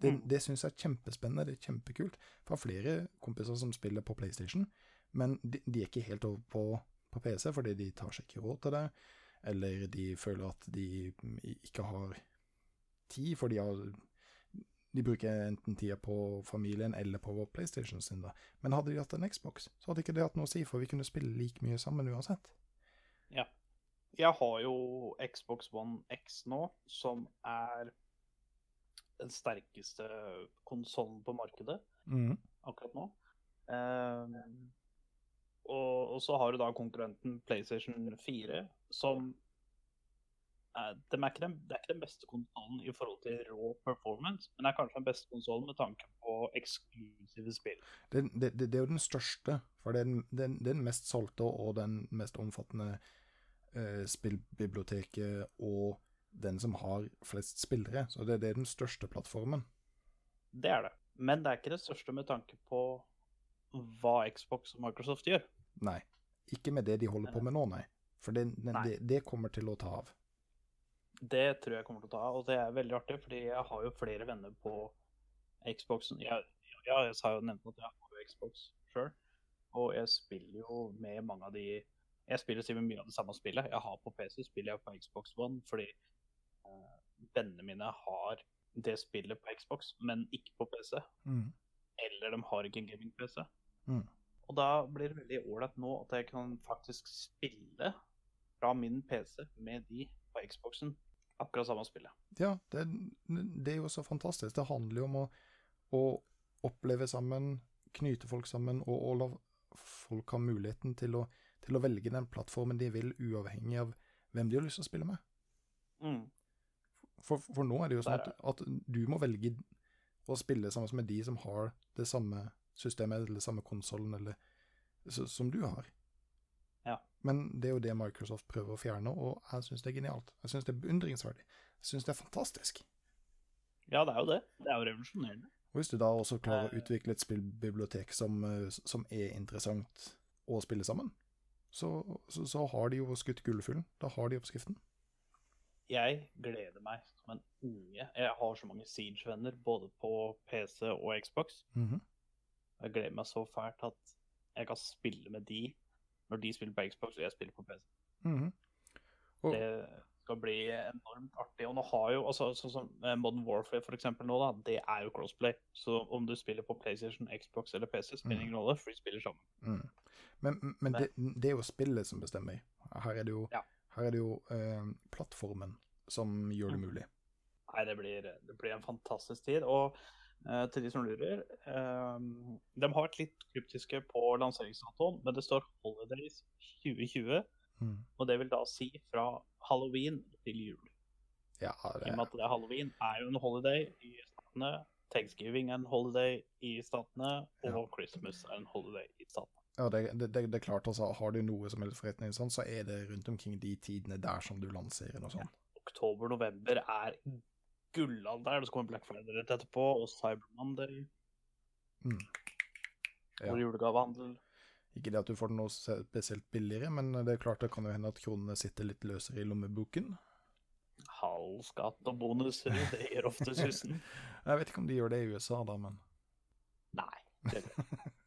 Det, Mm. det syns jeg er kjempespennende, det er kjempekult. For jeg har flere kompiser som spiller på PlayStation, men de, de er ikke helt over på, på PC fordi de tar seg ikke råd til det, eller de føler at de ikke har tid, for de har de bruker enten tida på familien eller på PlayStation sin, da. Men hadde de hatt en Xbox, så hadde ikke det hatt noe å si, for vi kunne spille like mye sammen uansett. Ja. Jeg har jo Xbox One X nå, som er den sterkeste konsollen på markedet mm. akkurat nå. Ehm, og, og så har du da konkurrenten PlayStation 4, som er, er ikke den, Det er ikke den beste konsollen i forhold til raw performance, men er kanskje den beste konsollen med tanke på eksklusive spill. Det, det, det, det er jo den største, for det er den, den, den mest solgte og den mest omfattende eh, spillbiblioteket, og den som har flest spillere. Så det, det er den største plattformen. Det er det. Men det er ikke det største med tanke på hva Xbox og Microsoft gjør. Nei. Ikke med det de holder på med nå, nei. For det, det, Nei. det, kommer til å ta av. Det tror jeg kommer til å ta av, og det er veldig artig, fordi jeg har jo flere venner på Xboxen. Jeg, ja, jeg har jo nevnt at jeg har jo Xbox sjøl, og jeg spiller jo med mange av de Jeg spiller sikkert mye av det samme spillet. Jeg har på PC, spiller jeg på Xbox One, fordi vennene mine har det spillet på Xbox, men ikke på PC. Mm. Eller de har ikke en gaming-PC. Mm. Og da blir det veldig ålreit nå at jeg kan faktisk spille fra min PC med de på Xboxen. Akkurat samme spillet. Ja, det, det er jo så fantastisk. Det handler jo om å, å oppleve sammen, knyte folk sammen, og, og la folk ha muligheten til å, til å velge den plattformen de vil, uavhengig av hvem de har lyst til å spille med. Mm. For, for nå er det jo sånn at, at du må velge å spille sammen med de som har det samme systemet, eller samme konsollen, eller så, som du har. Ja. Men det er jo det Microsoft prøver å fjerne, og jeg syns det er genialt. Jeg syns det er beundringsverdig. Jeg syns det er fantastisk. Ja, det er jo det. Det er jo revolusjonerende. Og hvis du da også klarer å Eh. utvikle et spillbibliotek som, eh, som er interessant å spille sammen, så, så, så har de jo skutt gullfuglen. Da har de oppskriften. Jeg gleder meg som en unge. Jeg har så mange Siege-venner både på PC og Xbox. Mhm. Jeg gleder meg så fælt at jeg kan spille med de når de spiller på Xbox og jeg spiller på PC. Mhm. Og, Det skal bli enormt artig. Og nå har jo, altså, sånn som Modern Warfare for eksempel nå, da, det er jo crossplay. Så om du spiller på PlayStation, Xbox eller PC, spiller Mm. ingen rolle, for de spiller sammen. mm. Men, men det, det er jo spillet som bestemmer. Her er det jo, Ja. Her er det jo eh, plattformen som gjør det Mm. mulig. Nei, det blir, det blir en fantastisk tid. Og eh, til de som lurer eh, De har vært litt kryptiske på lanseringsdatoen, men det står Holidays 2020. Mm. Og det vil da si fra halloween til jul. Ja, I og med at det er halloween er jo en holiday i statene. Thanksgiving er en holiday i statene, og Ja. Christmas er en holiday i statene. Ja, det, det, det, det er klart, altså, har du noe som helst forretning sånn, så er det rundt omkring de tidene der som du lanserer noe sånt. Oktober-november er gullalder. så kommer Black Friday rett etterpå, og Cyber Monday. Mm. Ja. Og julegavehandel. Ikke det at du får noe spesielt billigere, men det er klart det kan jo hende at kronene sitter litt løsere i lommeboken. Halv skatt og bonuser, det gjør ofte susen. Jeg vet ikke om de gjør det i USA, da, men Nei. Det, eh,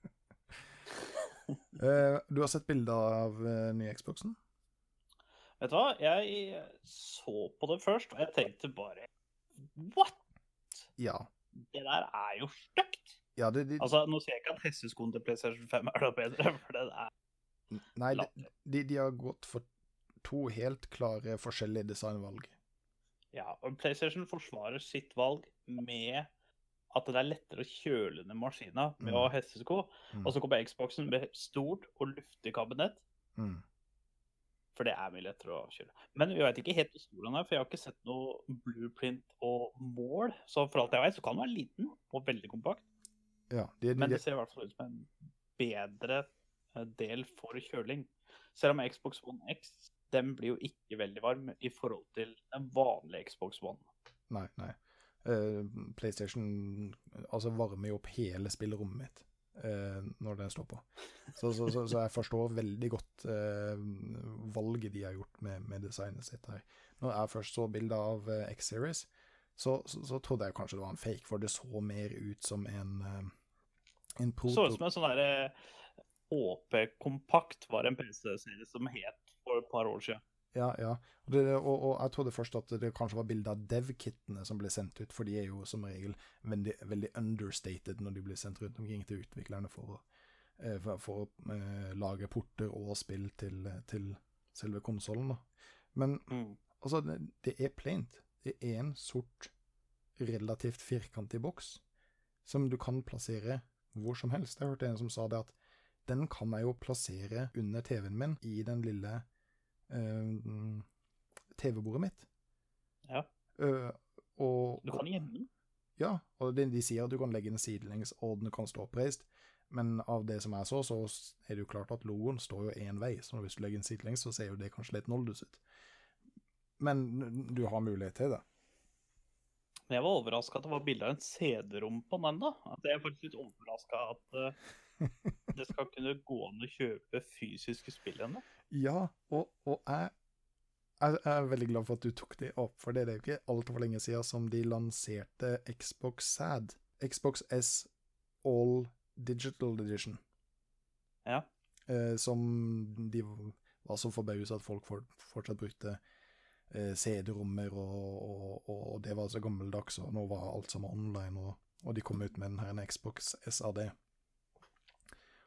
Du har sett bilder av eh, nye Xboxen? vet du hva? Jeg så på det først, og jeg tenkte bare What?! Ja. Det der er jo stygt! ja det, det... Altså, nå sier jeg ikke at hesteskoen til PlayStation 5 er noe bedre, for den er nei, de, de, de har gått for to helt klare forskjellige designvalg. Ja, og PlayStation forsvarer sitt valg med at det er lettere å kjøle ned maskina med å ha hestesko. Mm. Og så kommer Xboxen med stort og luftig kabinett, Mm. for det er mye lettere å kjøle. Men vi vet ikke helt hvor stor den er, for jeg har ikke sett noe blueprint og mål. Så for alt jeg vet, så kan den være liten og veldig kompakt. Ja, det, de, Men det ser i hvert fall ut som en bedre eh, del for kjøling. Selv om Xbox One X den blir jo ikke veldig varm i forhold til en vanlig Xbox One. Nei, nei. Eh, PlayStation altså varmer jo opp hele spillerommet mitt eh, når den står på. Så, så, så, så jeg forstår veldig godt eh, valget de har gjort med, med designet sitt her. Når jeg først så bildet av X-Series, så, trodde jeg kanskje det var en fake, for det så mer ut som en, en en Så proto... ut som en sånn derre HP Kompakt var en PC-serie som het for et par år siden. Ja, ja. Og, det, og, og jeg trodde først at det kanskje var bilder av dev-kittene som ble sendt ut, for de er jo som regel veldig, veldig understated når de blir sendt rundt omkring til utviklerne for å, eh, for, for å eh, lage porter og spill til, til selve konsollen. Men Mm. altså, det, det er plaint. Det er en sort, relativt firkantig boks som du kan plassere hvor som helst. Jeg hørte en som sa det at den kan jeg jo plassere under TV-en min i den lille TV-bordet mitt. Ja. Eh, og, Du kan gjemme den. ja, og de, de sier at du kan legge den sidelengs, og den kan stå oppreist. Men av det som jeg så, så er det jo klart at logoen står jo én vei, så hvis du legger den sidelengs, så ser jo det kanskje litt noldus ut. Men du har mulighet til det. Men jeg var overraska at det var bilde av en CD-rom på den da. At jeg er faktisk litt overraska at eh, det skal kunne gå an å kjøpe fysiske spill ennå. Ja, og, og jeg, jeg er veldig glad for at du tok det opp, for det er jo ikke altfor lenge siden som de lanserte Xbox SAD. Xbox S All Digital Edition. Ja. Eh, som de var så forbausa at folk for, fortsatt brukte eh, CD-rommer, og, og, og det var så gammeldags, og nå var alt sammen online, og, og de kom ut med den her en Xbox SAD.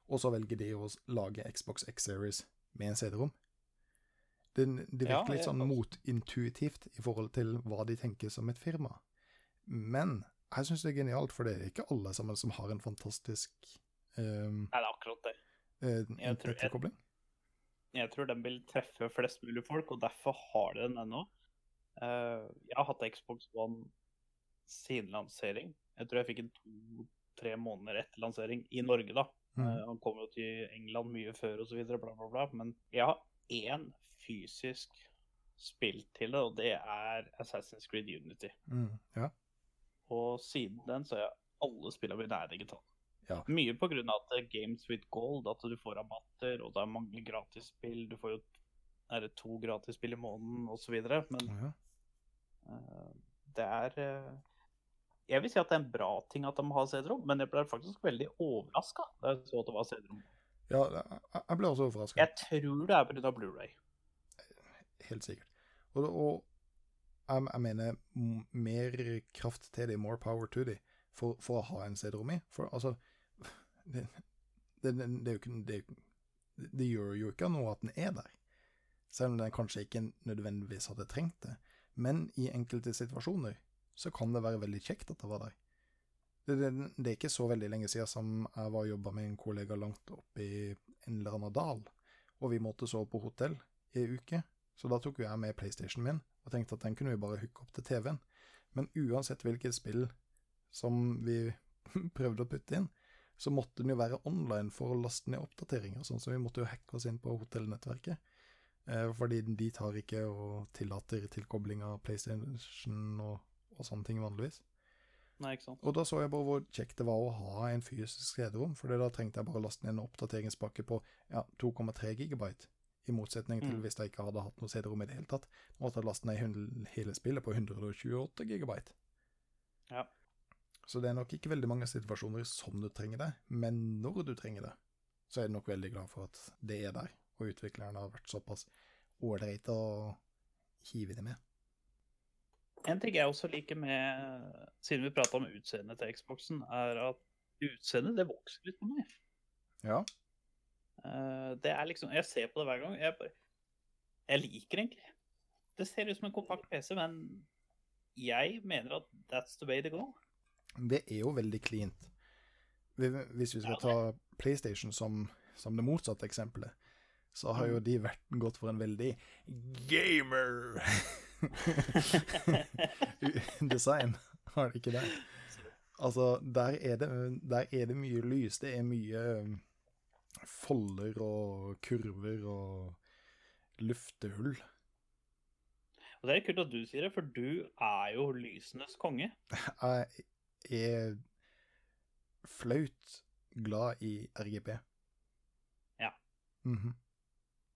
Og så velger de å lage Xbox X-Series med en CD-rom. Det, det virker litt sånn motintuitivt i forhold til hva de tenker som et firma. Men jeg syns det er genialt, for det er ikke alle sammen som har en fantastisk um, Nei, det er akkurat det. Uh, Jeg tror- jeg, Jeg tror den vil treffe flest mulig folk, og derfor har de den ennå. Uh, jeg har hatt Xbox One siden lansering. Jeg tror jeg fikk en to-tre måneder etter lansering i Norge, da. Mm. Eh, han kom jo til England mye før osv., bla, bla, bla. Men jeg har én fysisk spill til det, og det er Assassin's Creed Unity. Mm, ja. Og siden den så er alle spillene mine er digitale. Ja. Mye av at det er Games with Gold, at du får rabatter, og det er mange gratisspill. Du får jo er det to gratisspill i måneden osv. Men ja. uh, det er eh, Jeg vil si at det er en bra ting at de har CD-rom, men jeg ble faktisk veldig overraska da jeg så at det var CD-rom. ja jeg, ble også overraska. Jeg tror det er pga. Blu-ray. Helt sikkert. Og, og jeg, jeg mener mer kraft til dem, more power to dem, for, for å ha en CD-rom i. For altså det, det, det, det, det gjør jo ikke noe at den er der. Selv om den kanskje ikke nødvendigvis hadde trengt det. Men i enkelte situasjoner så kan det være veldig kjekt at det var der. Det, det, det er ikke så veldig lenge siden som jeg var og jobba med en kollega langt oppe i en eller annen dal, og vi måtte sove på hotell i en uke. Så da tok jeg med PlayStation min og tenkte at den kunne vi bare hooke opp til TV-en. Men uansett hvilket spill som vi prøvde å putte inn, så måtte den jo være online for å laste ned oppdateringer. Sånn som vi måtte jo hacke oss inn på hotellnettverket. Eh, fordi de tar ikke og tillater tilkobling av PlayStation og, og sånne ting vanligvis. Nei, ikke sant? Og da så jeg bare hvor kjekt det var å ha en fysisk CD-rom, for da trengte jeg bare å laste ned en oppdateringspakke på ja, 2,3 gigabyte. I motsetning til Mm. hvis jeg ikke hadde hatt noe CD-rom i det hele tatt. Måtte jeg laste ned hele spillet på 128 gigabyte. Ja. Så det er nok ikke veldig mange situasjoner som du trenger det, men når du trenger det, så er du nok veldig glad for at det er der, og utviklerne har vært såpass ålreite å hive det med. En ting jeg også liker med, siden vi prata om utseendet til Xboxen, er at utseendet det vokser litt på meg. Ja. Eh, det er liksom, Jeg ser på det hver gang. Jeg, jeg liker egentlig. Det ser ut som en kompakt PC, men jeg mener at that's the way to go. Det er jo veldig cleant. Hvis vi skal ta PlayStation som, som det motsatte eksempelet, så har jo de vært, gått for en veldig gamer design, har det ikke det? Altså, der er det, der er det mye lys. Det er mye um, folder og kurver og luftehull. Og Det er kult at du sier det, for du er jo lysenes konge. Jeg er flaut glad i RGP. Ja. Mhm.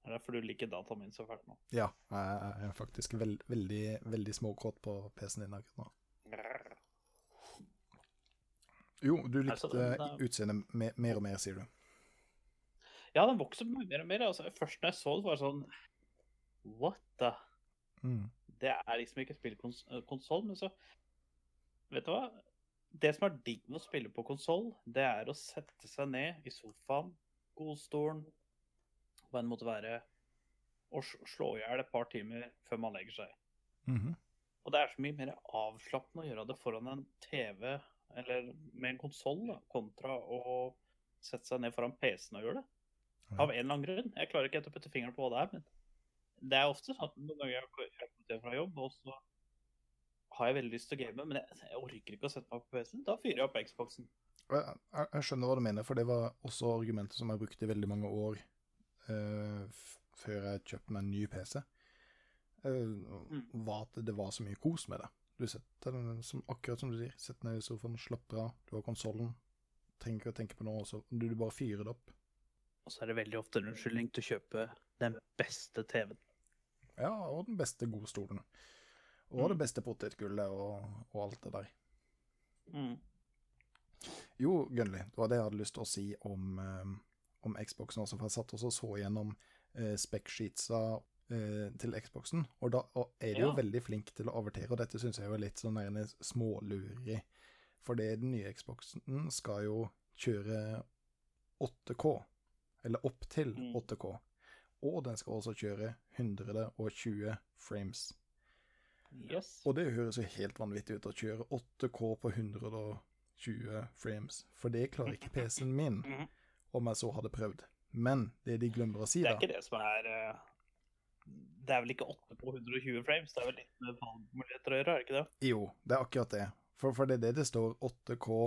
Det er derfor du liker dataen min så fælt nå. Ja, jeg er faktisk veld, veldig, veldig småkåt på PC-en din akkurat nå. Jo, du likte altså, utseendet me- mer og mer, sier du. Ja, den vokser mer og mer. Altså, først når jeg så det, var det sånn What the? Mm. Det er liksom ikke spillkonsoll, men så Vet du hva? Det som er digg med å spille på konsoll, det er å sette seg ned i sofaen, godstolen, hva en måte være, å slå i hjel et par timer før man legger seg. Mhm. Og det er så mye mer avslappende å gjøre det foran en TV eller med en konsoll kontra å sette seg ned foran PC-en og gjøre det. Av en eller annen grunn. Jeg klarer ikke å putte fingeren på hva det er, men det er ofte sånn at noen ganger jeg kommer hjem fra jobb, og så har jeg veldig lyst til å game, men jeg, jeg orker ikke å sette meg på PC-en. Da fyrer jeg opp Xboxen. Jeg, jeg skjønner hva du mener, for det var også argumentet som jeg brukte i veldig mange år eh, f før jeg kjøpte meg en ny PC. uh, var at det var så mye kos med det. Du setter den som, akkurat som du sier, setter ned i sofaen, slapper av, du har konsollen, trenger ikke å tenke på noe, så du, du bare fyrer det opp. Og så er det veldig ofte en unnskyldning til å kjøpe den beste TV-en. Ja, og den beste godstolen. Og Mm. det beste potetgullet og, og alt det der. Mm. Jo, Gunnli, det var det jeg hadde lyst til å si om, eh, om Xboxen også, for jeg satt også og så gjennom eh, spec-sheetsa eh, til Xboxen, og da og er de jo Ja. veldig flink til å avertere, og dette synes jeg jo er litt sånn smålureri, for det den nye Xboxen skal jo kjøre 8K, eller opp til Mm. 8K, og den skal også kjøre 120 frames. Yes. Og det høres jo helt vanvittig ut å kjøre 8K på 120 frames, for det klarer ikke PC-en min, Mhm. Om jeg så hadde prøvd. Men det de glemmer å si, da Det er da ikke det som er eh, Det er vel ikke 8 på 120 frames? Det er vel litt med valgmuligheter å gjøre, er det ikke det? Jo, det er akkurat det. For, for det er det det står 8K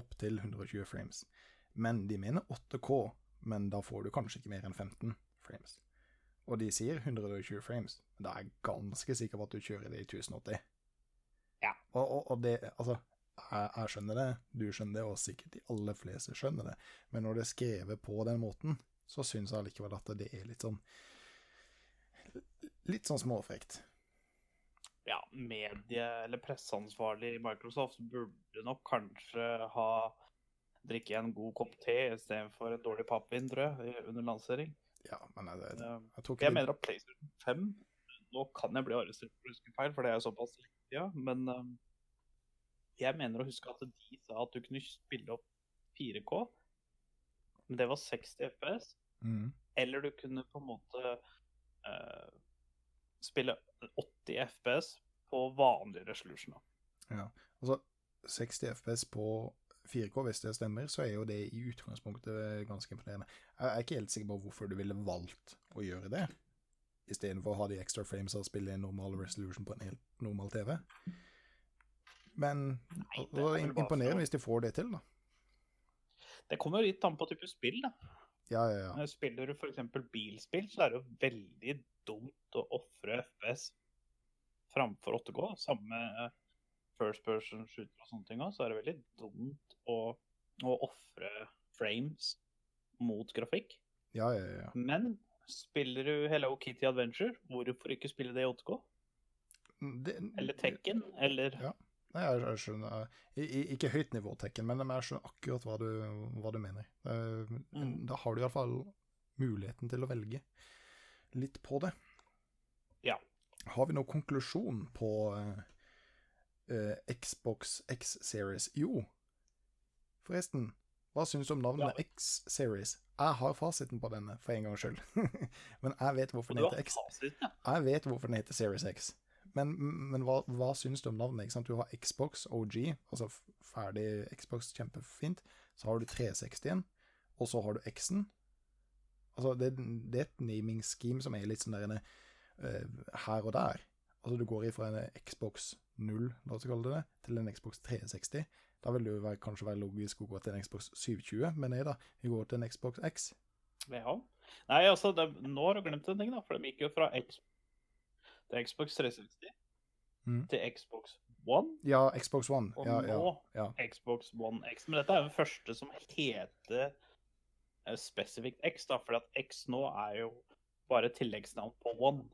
opp til 120 frames. Men de mener 8K, men da får du kanskje ikke mer enn 15 frames. Og de sier 120 frames. men Da er jeg ganske sikker på at du kjører det i 1080. Ja. Og, og, og det Altså, jeg, jeg skjønner det, du skjønner det, og sikkert de aller fleste skjønner det. Men når det er skrevet på den måten, så syns jeg allikevel at det er litt sånn Litt sånn småfrekt. Ja, medie- eller presseansvarlig i Microsoft burde nok kanskje ha drikke en god kopp te istedenfor en dårlig pappvin, tror jeg, under lansering. Ja, men jeg, jeg, jeg Jeg mener at PlayStation 5 Nå kan jeg bli arrestert for å huske feil, for det er såpass lenge siden, men eh, jeg mener å huske at de sa at du kunne spille opp 4K, men det var 60 FPS. Mm. Eller du kunne på en måte uh, spille 80 FPS på vanlig resolution. Ja, Altså, 60 FPS på 4K, hvis det stemmer, så er jo det i utgangspunktet ganske imponerende. Jeg er ikke helt sikker på hvorfor du ville valgt å gjøre det, istedenfor å ha de extra frames og spille en normal resolution på en helt normal TV. Men Nei, det er imponerende hvis de får det til, da. Det kommer jo litt an på type spill. da. Ja, ja, ja. Eh, Spiller du f.eks. bilspill, så er det jo veldig dumt å ofre FPS framfor 8K. Samme eh, first person shooter og sånne ting òg, så er det veldig dumt å, å ofre frames mot grafikk. Ja, ja, ja. Men spiller du Hello Kitty Adventure, hvorfor ikke spille det i 8K? Det, Eller Tekken, eller Ja. Nei, jeg, skjønner Ikke høyt nivå, Tekken, men jeg skjønner akkurat hva du, hva du mener. Mm. Da har du iallfall muligheten til å velge litt på det. Ja. Har vi noen konklusjon på eh, Xbox X-Series? Jo, forresten. Hva syns du om navnet Ja. X-Series? Jeg har fasiten på denne, for en gangs skyld. men jeg vet hvorfor den heter X. fasiten, ja. Jeg vet hvorfor den heter Series X. Men, men hva, hva syns du om navnet? Ikke sant? Du har Xbox OG, altså ferdig Xbox, kjempefint. Så har du 360-en, og så har du X-en. Altså, det, det er et naming scheme som er litt sånn der eh, her og der. Altså, du går ifra en Xbox 0, la oss kalle det det, til en Xbox 360. Da vil det være, kanskje være logisk å gå til en Xbox 720, men nei da, vi går til en Xbox X. Ja. Nei, altså, det, nå har du glemt en ting, da. For de gikk jo fra X til Xbox 360 mm. til Xbox One, Ja, Xbox One. og Ja, ja, nå ja. Xbox One X. Men dette er jo den første som heter eh, spesifikt X, da. For at X nå er jo bare tilleggsnavn på One.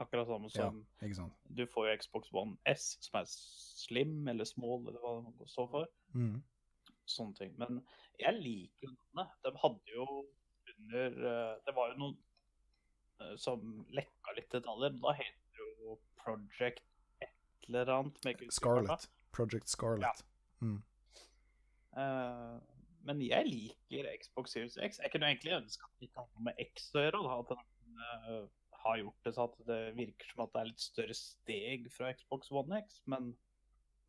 Akkurat samme som sant. du får jo Xbox One S, som er slim eller small, eller hva det står for. Mm. sånne ting. Men jeg liker navnet. De hadde jo under eh, Det var jo noen eh, som lekka litt detaljer. men Da jo Project et eller annet. Scarlet. Project Scarlet. Eh, men jeg liker Xbox Series X. Jeg kunne egentlig ønske at det ikke hadde noe med X å gjøre. At den uh, har gjort det så at det virker som at det er litt større steg fra Xbox One X, men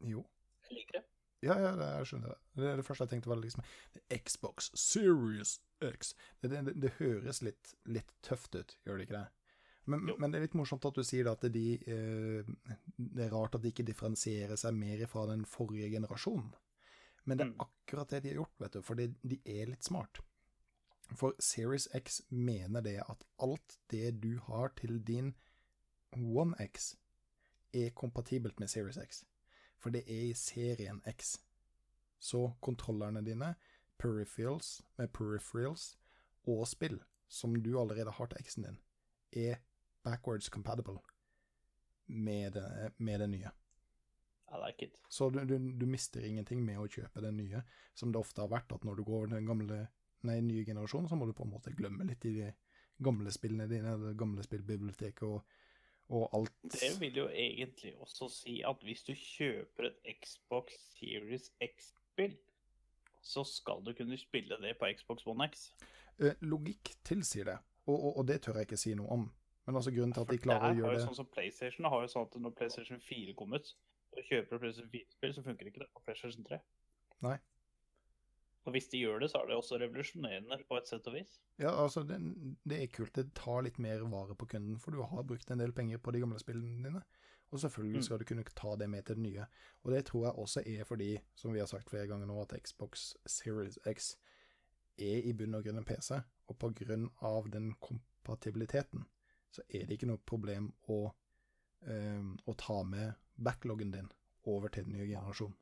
Jo. jeg liker det. Ja, ja, det, jeg skjønner det. Det det første jeg tenkte var liksom Xbox Series X. Det, det, det høres litt, litt tøft ut, gjør det ikke det? Men, men det er litt morsomt at du sier at de eh, Det er rart at de ikke differensierer seg mer fra den forrige generasjonen. Men det er Mm. akkurat det de har gjort, vet du, fordi de er litt smart. For Series X mener det at alt det du har til din One X, er kompatibelt med Series X. For det er i serien X. Så kontrollerne dine, peripherals med peripherals og spill som du allerede har til X-en din, er backwards compatible med det, med det nye. I like it. Så du, du, du mister ingenting med å kjøpe den nye, som det ofte har vært, at når du går den gamle, nei, nye generasjonen, så må du på en måte glemme litt i de gamle spillene dine, det gamle spillbiblioteket og, og alt. Det vil jo egentlig også si at hvis du kjøper et Xbox Series X-spill, så skal du kunne spille det på Xbox One X. Eh, Logikk tilsier det, og, og, og det tør jeg ikke si noe om. Men altså grunnen til at de klarer å gjøre det sånn som PlayStation har jo sånn at når PlayStation 4 kom ut, og kjøper du PlayStation 4-spill, så funker ikke det på PlayStation 3. Nei. Og hvis de gjør det, så er det også revolusjonerende på et sett og vis. Ja, altså, det, det er kult. Det tar litt mer vare på kunden, for du har brukt en del penger på de gamle spillene dine. Og selvfølgelig Mm. skal du kunne ta det med til det nye. Og det tror jeg også er fordi, som vi har sagt flere ganger nå, at Xbox Series X er i bunn og grunn en PC, og på grunn av den kompatibiliteten, så er det ikke noe problem å, eh, å ta med backloggen din over til den nye generasjonen.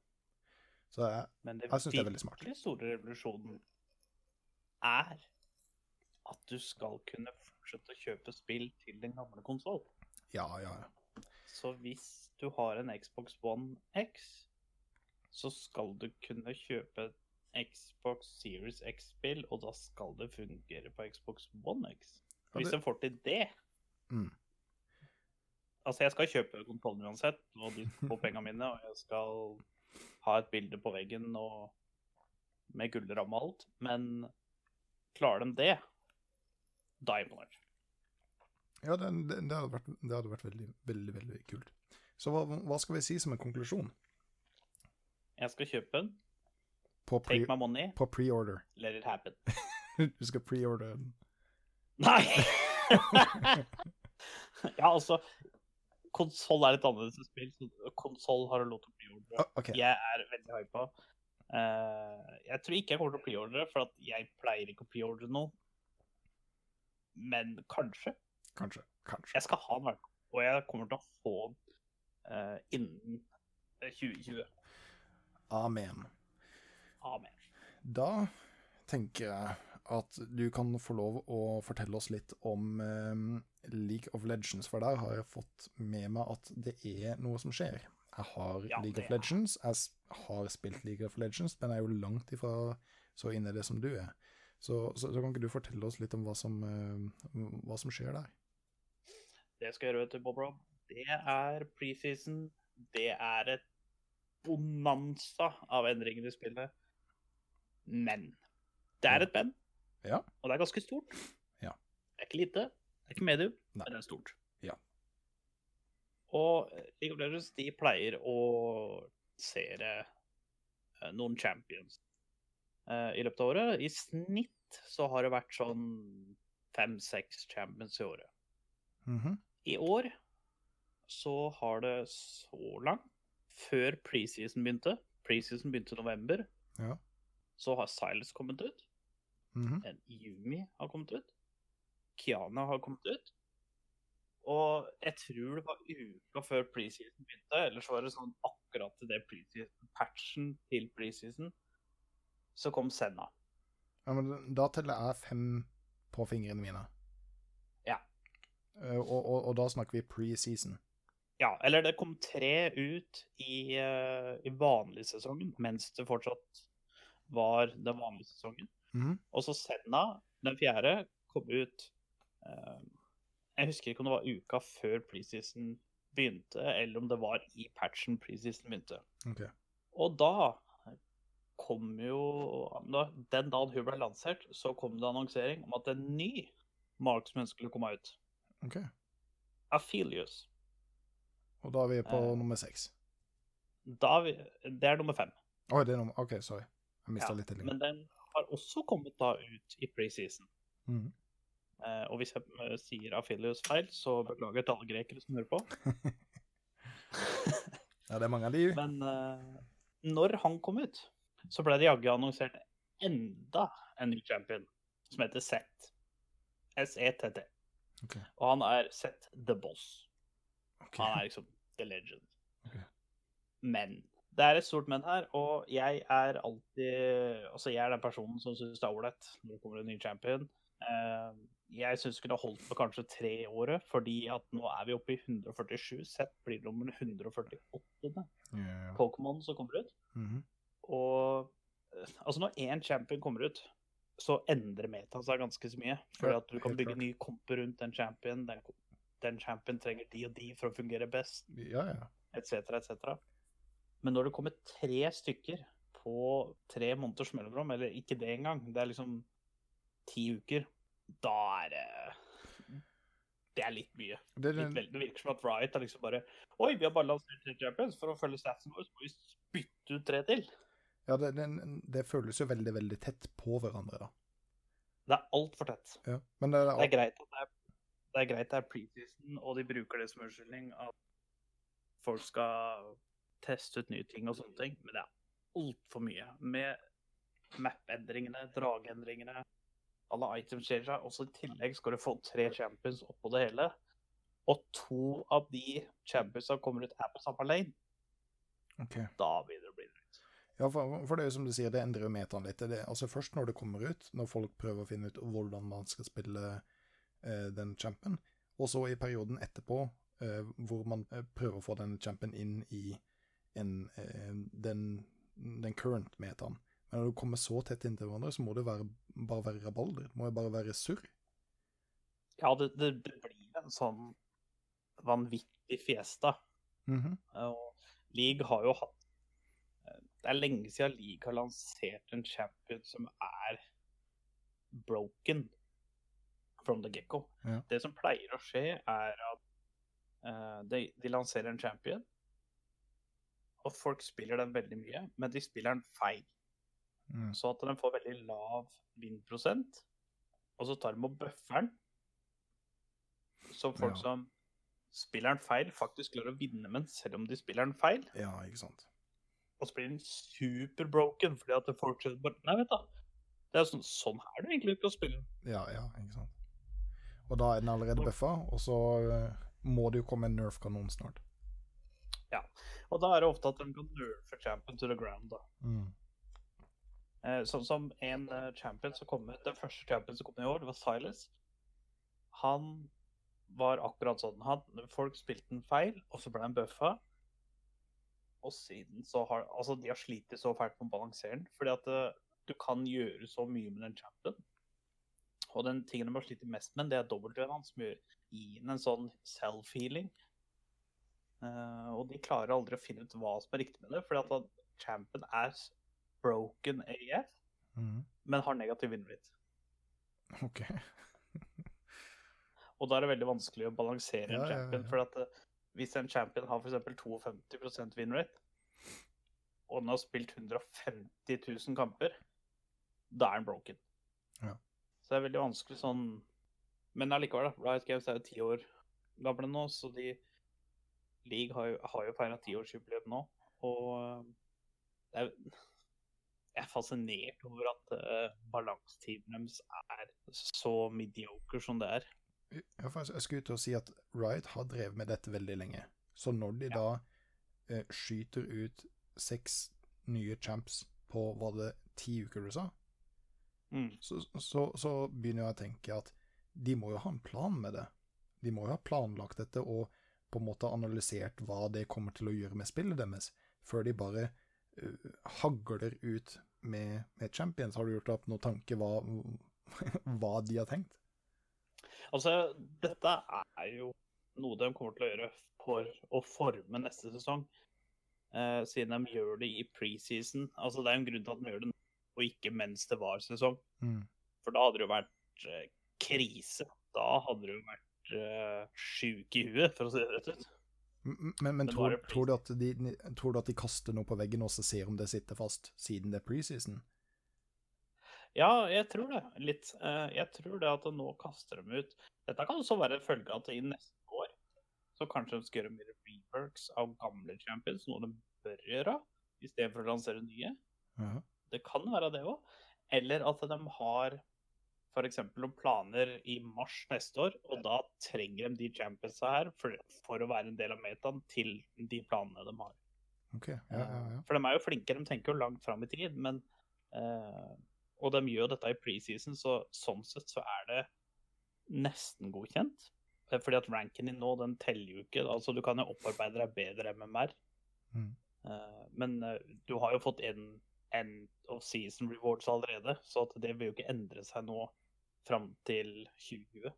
Så jeg, Men det Jeg synes det er veldig smart. virkelig store revolusjonen er at du skal kunne fortsette å kjøpe spill til den gamle konsoll. ja, ja, ja. Så hvis du har en Xbox One X, så skal du kunne kjøpe Xbox Series X-spill, og da skal det fungere på Xbox One X. Hvis du får til det Mm. Altså, jeg skal kjøpe kontrollen uansett, og de får pengene mine, og jeg skal ha et bilde på veggen og med gullramme og alt, men klarer de det, da er jeg imponert. Ja, det, det, det, hadde vært, det hadde vært veldig, veldig, veldig kult. Så hva, hva skal vi si som en konklusjon Jeg skal kjøpe den, på, pre, take my money, på pre-order? let it happen. Du skal pre-order den. Nei! ja, altså Konsoll er et annerledes spill. så Konsoll har du lov til å preordre. Okay. Jeg er veldig hypa. Uh, jeg tror ikke jeg kommer til å preordre, for at jeg pleier ikke å preordre noe. Men kanskje. Kanskje. Kanskje. Jeg skal ha den. Og jeg kommer til å få den uh, innen eh, 2020. Amen. Amen. Da tenker jeg at du kan få lov å fortelle oss litt om eh, League of Legends, for der har jeg fått med meg at det er noe som skjer. Jeg har Ja, League of Legends, jeg har spilt League of Legends, men jeg er jo langt ifra så inne i det som du er. Så, så, så kan ikke du fortelle oss litt om hva som, uh, hva som skjer der? Det skal jeg gjøre, vet du, Bob Rob, det er preseason. Det er et bonanza av endringer i spillet. Men det er et band, Ja. og det er ganske stort. Ja. Det er ikke lite, det er ikke medium, Nei. men det er stort. Ja. Og League of Legends de pleier å sere eh, noen champions eh, i løpet av året. I snitt så har det vært sånn fem-seks champions i året. Mhm. I år så har det så langt, før preseason begynte Preseason begynte i november. Ja. Så har Silas kommet ut. Mhm. En Yumi har kommet ut. Kiana har kommet ut. Og jeg tror det var uka før preseason begynte, eller så var det sånn akkurat til det preseason-patchen til preseason, så kom Senna. Ja, men da teller jeg fem på fingrene mine. Ja. Eh, og, og, og da snakker vi pre-season. Ja, eller det kom tre ut i, eh, i vanlig sesongen, mens det fortsatt var den vanlige sesongen. Mhm. Og så Senna, den fjerde, kom ut Jeg husker ikke om det var uka før preseason begynte, eller om det var i patchen preseason begynte. Ok. Og da kom jo Den dagen hun ble lansert, så kom det annonsering om at en ny marksman skulle komme ut. ok. Aphelius. Og da er vi på Eh. nummer seks. Er vi, det er nummer fem. Oi, det er nummer OK, sorry. Jeg mista Ja, litt telling. Men den har også kommet da ut i preseason. Mhm. Eh, og hvis jeg eh, sier Afilius feil, så beklager til alle grekere som hører på. Ja, det er mange av de. Men eh, når han kom ut, så ble det jaggu annonsert enda en ny champion som heter Seth. S-E-T-T. Okay. Og han er Seth the Boss. Okay. Han er liksom the legend. Okay. Men det er et stort men her, og jeg er alltid Altså, jeg er den personen som syns det er ålreit når det kommer en ny champion. Jeg syns det kunne holdt på kanskje tre året, fordi at nå er vi oppe i 147. Sett blir nummer 148. yeah. Pokémon som kommer ut. Mhm. Og eh, altså når én champion kommer ut, så endrer meta seg ganske så mye. Fordi at du kan bygge ny komp rundt den champion. Den, den champion trenger de og de for å fungere best, ja, ja. etc., etc. Men når det kommer tre stykker på tre måneders mellomrom, eller ikke det engang, det er liksom ti uker, da er det Det er litt mye. Det, Litt det, virker som at Riot er liksom bare Oi, vi har bare lansert tre champions. For å følge statsen vår, så må vi spytte ut tre til. ja, det, det, det føles jo veldig, veldig tett på hverandre, da. Det er altfor tett. Ja. Men det er, Det er greit at det er, det er, greit det er preseason, og de bruker det som unnskyldning at folk skal teste ut nye ting og sånne ting, men det er altfor mye. Med map-endringene, drageendringene, alle item seg, og så i tillegg skal du få tre champions oppå det hele. Og to av de championsa kommer ut er på samme lane. ok. Da begynner det å bli dritt. Ja, for, for det er jo som du sier, det endrer jo metaen litt. Det, altså Først når det kommer ut, når folk prøver å finne ut hvordan man skal spille eh, den champen, og så i perioden etterpå, eh, hvor man eh, prøver å få den champen inn i en, eh, den, den current metaen. Men når du kommer så tett inntil hverandre, så må det være, bare være rabalder. Det må jo bare være surr. Ja, det, det, blir en sånn vanvittig fiesta. Mhm. Og League har jo hatt eh, Det er lenge siden League har lansert en champion som er broken from the get-go. Ja. Det som pleier å skje, er at uh, de, de lanserer en champion, og folk spiller den veldig mye, men de spiller den feil. Mm. Så at den får veldig lav vinn-prosent, og så tar de og bøffer den. Så folk Ja. som spiller den feil, faktisk klarer å vinne med den selv om de spiller den feil. Ja, ikke sant. Og så blir den superbroken fordi at folk bare Nei, vet du. Det er sånn, sånn er det egentlig å spille. Ja, ja, ikke sant. Og da er den allerede bøffa, og så eh, må det jo komme en nerf-kanon snart. Ja, Og da er det ofte at de kan nerfe champion to the ground. da. Mm. Eh, sånn som en eh, champion som kom ut, Den første champion som kom ut i år, det var Silas. Han var akkurat sånn. Han, folk spilte den feil, og så ble han bøffa. Og siden så har Altså, de har slitt så fælt med å balansere den. Fordi at eh, du kan gjøre så mye med den champion. Og den tingen de har slitt mest med, det er W-en hans, som gir gi den en sånn self-healing. Og de klarer aldri å finne ut hva som er riktig med det, fordi at champion er broken AF, Mm. men har negativ win. OK. Og da er det veldig vanskelig å balansere en Ja, ja, champion. ja. For at eh, hvis en champion har f.eks. 52 win rate, og den har spilt 150 000 kamper, da er den broken. Ja. Så det er veldig vanskelig sånn Men allikevel, da. Riot Games er jo ti år gamle nå, så de League har jo, har jo feira tiårsjubileum nå. Og eh, det er, jeg er fascinert over at uh, balansetiden deres er så mediocre som det er. Ja, jeg skulle ut og si at Riot har drevet med dette veldig lenge. Så når de da uh, skyter ut seks nye champs på, var det ti uker du sa? Mm. Så, så, så begynner jeg å tenke at de må jo ha en plan med det. De må jo ha planlagt dette og på en måte analysert hva det kommer til å gjøre med spillet deres, før de bare uh, hagler ut med, med champions. Har du gjort deg opp noen tanke hva, hva de har tenkt? Altså, dette er jo noe de kommer til å gjøre for å forme neste sesong. eh, siden de gjør det i preseason. Altså, det er en grunn til at de gjør det nå, og ikke mens det var sesong. Mm. For da hadde det jo vært eh, krise. Da hadde det jo vært eh, sjuk i huet, for å si det rett ut. Men, men tror, tror, du at de, tror du at de kaster noe på veggen og så ser om det sitter fast, siden det er preseason? Ja, jeg tror det. Litt. Eh, jeg tror det at nå kaster de ut Dette kan også være en følge av at i neste år så kanskje de skal gjøre mer reworks av gamle champions, noe de bør gjøre, istedenfor å lansere nye. Ja. Det kan være det òg. Eller at de har f.eks. noen planer i mars neste år, og da trenger de de championsa her for, for å være en del av metaen til de planene de har. Okay, ja, ja, ja. For de er jo flinke, de tenker jo langt fram i tid, men eh, Og de gjør dette i preseason, så sånn sett så er det nesten godkjent. Eh, Fordi at ranken din nå, den teller jo ikke. Altså du kan jo opparbeide deg bedre MMR. Mm. Eh, men eh, du har jo fått en end of season rewards allerede, så det vil jo ikke endre seg nå fram til 2020.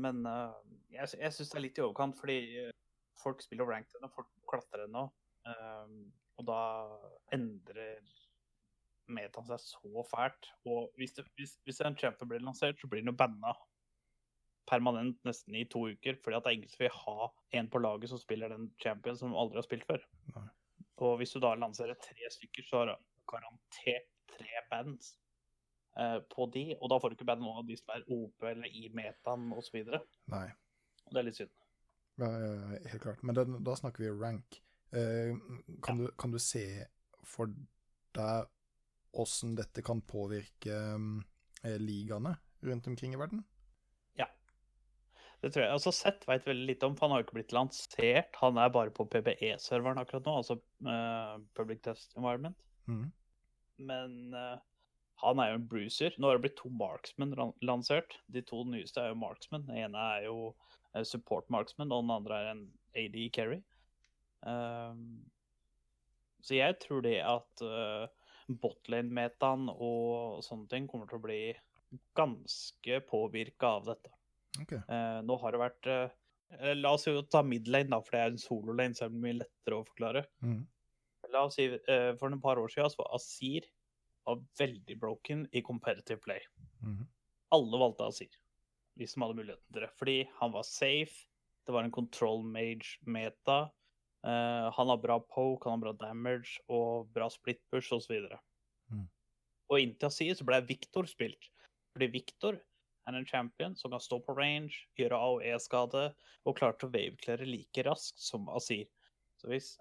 Men uh, jeg, jeg syns det er litt i overkant, fordi eh, folk spiller ranked ennå, folk klatrer ennå. Um, og da endrer metaen seg så fælt. Og hvis, det, hvis, hvis en champion blir lansert, så blir den jo banna permanent nesten i to uker. Fordi at det er ingen som vil ha en på laget som spiller den champion som aldri har spilt før. Nei. Og hvis du da lanserer tre stykker, så har garantert tre bands eh, på de. Og da får du ikke band noen av de som er OP eller i metaen osv. Nei. Og det er litt synd. Ja, ja, ja, helt klart. Men den, da snakker vi rank. Eh, kan, du, kan du se for deg åssen dette kan påvirke eh, ligaene rundt omkring i verden? Det tror jeg. Altså, Seth veit veldig lite om, for han har jo ikke blitt lansert. Han er bare på PBE-serveren akkurat nå, altså eh, Public Test Environment. Mhm. Men eh, han er jo en bruiser. Nå har det blitt to marksmen lansert. De to nyeste er jo marksmen. Den ene er jo eh, support marksman, og den andre er en AD carry. Um, så jeg tror det at uh, botlane-metaen og sånne ting kommer til å bli ganske påvirka av dette. Ok. Uh, nå har det vært uh, La oss jo ta midlane, da, for det er en sololane, så er det mye lettere å forklare. Mhm. La oss si, uh, For et par år siden så var Asir var veldig broken i competitive play. Mhm. Alle valgte Asir, hvis de hadde muligheten til det. Fordi han var safe, det var en control mage-meta. Uh, han har bra poke, han har bra damage og bra split push osv. Mm. Og inntil Asir så ble Victor spilt. Fordi Victor er en champion som kan stå på range, gjøre AOE-skade og klare til å waveclare like raskt som Asir. Så hvis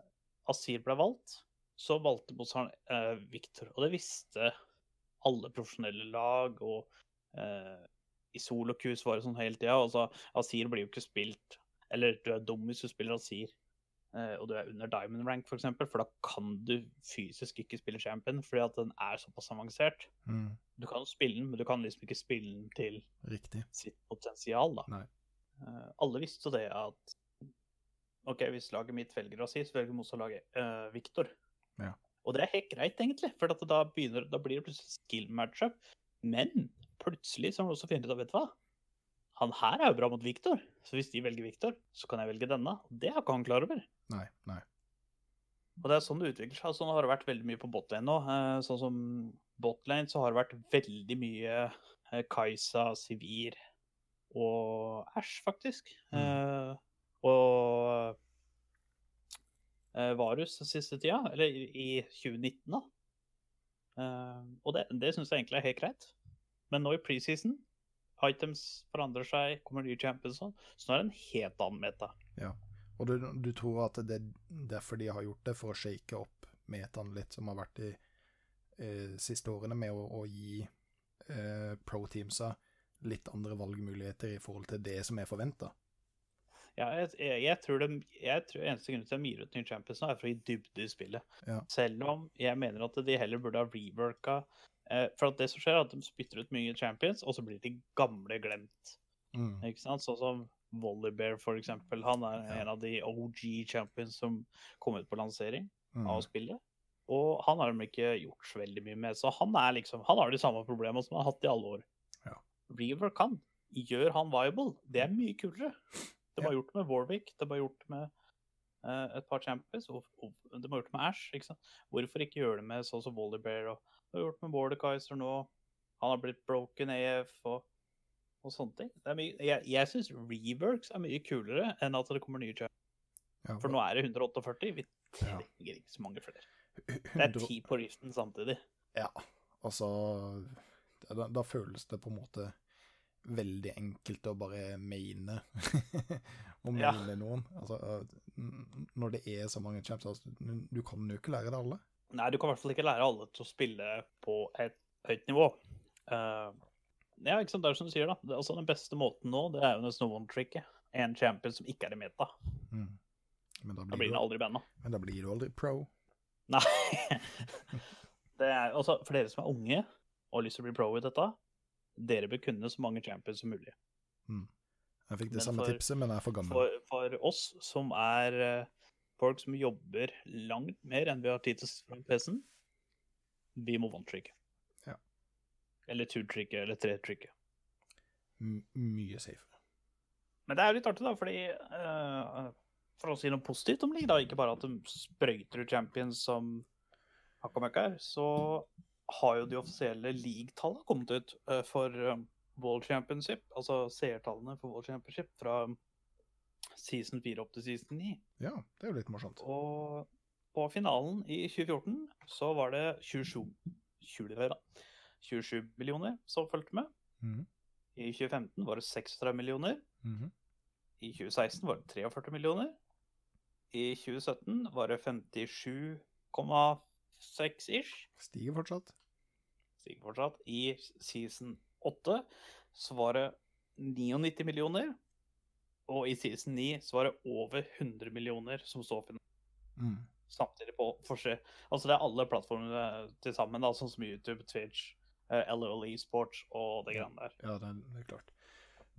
Asir ble valgt, så valgte motstanderen eh, Victor. Og det visste alle profesjonelle lag, og eh, i kus var det sånn hele tida. Altså, Asir blir jo ikke spilt Eller du er dum hvis du spiller Asir eh, og du er under diamond rank, f.eks., for, eksempel, for da kan du fysisk ikke spille champion fordi at den er såpass avansert. Mm. Du kan spille den, men du kan liksom ikke spille den til Riktig. sitt potensial, da. Nei. Eh, alle visste det at OK, hvis laget mitt velger å si, så velger motstanderlaget uh, Viktor. Ja. Og det er helt greit, egentlig, for at da, begynner, da blir det plutselig skill matchup. Men plutselig så har du også funnet ut av, vet du hva, han her er jo bra mot Viktor, så hvis de velger Viktor, så kan jeg velge denne. Og det er ikke han klar over. Nei, nei. Og det er sånn det utvikler seg. Sånn har det vært veldig mye på botlane nå. Eh, Sånn som botlane så har det vært veldig mye eh, Kajsa, Sivir og Æsj, faktisk. Eh, og eh, Varus den siste tida, eller i, i 2019, da. Eh, og det, det syns jeg egentlig er helt greit. Men nå i preseason, items forandrer seg, kommer nye champions og sånn, så nå er det en helt annen meta. Ja. Og du, du tror at det er derfor de har gjort det, for å shake opp metaen litt, som har vært de eh, siste årene, med å, å gi eh, pro-teamsa litt andre valgmuligheter i forhold til det som er forventa? Ja, jeg, jeg, tror det, jeg tror eneste grunn til at de gir ut nye champions nå, er for å gi dybde i spillet. Ja. Selv om jeg mener at de heller burde ha reworka eh, For at det som skjer, er at de spytter ut mye champions, og så blir de gamle glemt. Mm. Ikke sant? Sånn som Volleybear, for eksempel. Han er Ja. en av de OG champions som kom ut på lansering Mm. av spillet. Og han har de ikke gjort så veldig mye med, så han er liksom Han har de samme problemene som han har hatt i alle år. Ja. Rework han. gjør han viable. Det er mye kulere. Det var gjort med Warwick, det var gjort med uh, et par champions, og, og det var gjort med Ash. ikke sant? Hvorfor ikke gjøre det med sånn som Wally og det var gjort med Mordekaiser nå. Han har blitt broken AF og, og sånne ting. Det er mye, jeg jeg syns reworks er mye kulere enn at det kommer nye champions. Ja, For nå er det 148. Vi Ja. ikke så mange flere. Det er ti på riften samtidig. Ja, altså da, da føles det på en måte veldig enkelt å bare mene Ja. mene noen. Altså, når det er så mange champs, altså, du kan jo ikke lære det alle. Nei, du kan i hvert fall ikke lære alle til å spille på et høyt nivå. Uh, ja, ikke sant, det er som du sier, da. Det, altså, den beste måten nå, det er jo nesten one-tricket. En champion som ikke er i meta. Mm. Men, da Da blir blir du, den aldri banna. men da blir du aldri pro. Nei. Det er, altså, for dere som er unge og har lyst til å bli pro i dette, dere bør kunne så mange champions som mulig. Jeg fikk det Men samme for- tipset, men jeg er for gammel. For, for oss som er eh, folk som jobber langt mer enn vi har tid til å sitte foran PC-en, vi må one-tricke. Ja. Eller two-tricke, eller tre-tricke. Mye safer. Men det er jo litt artig, da, fordi uh, For å si noe positivt om league, da, ikke bare at de sprøyter ut champions som hakkamøkka her, så har jo de offisielle league-tallene kommet ut eh, for eh, World Championship, altså seertallene for World Championship fra season 4 opp til season 9. Ja, det er jo litt morsomt. Og på finalen i 2014 så var det 27, 20, 27 millioner som fulgte med. Mm. I 2015 var det 36 millioner. Mm. I 2016 var det 43 millioner. I 2017 var det 57,6 ish. Stiger fortsatt. Stiger fortsatt. I season 8 så var det 99 millioner. Og i season 9 så var det over 100 millioner som så. Mm. samtidig på forskjell. Altså det er alle plattformene til sammen, da, sånn som YouTube, Twitch, uh, LOL Esports og det greiene der. Ja, det, det er klart.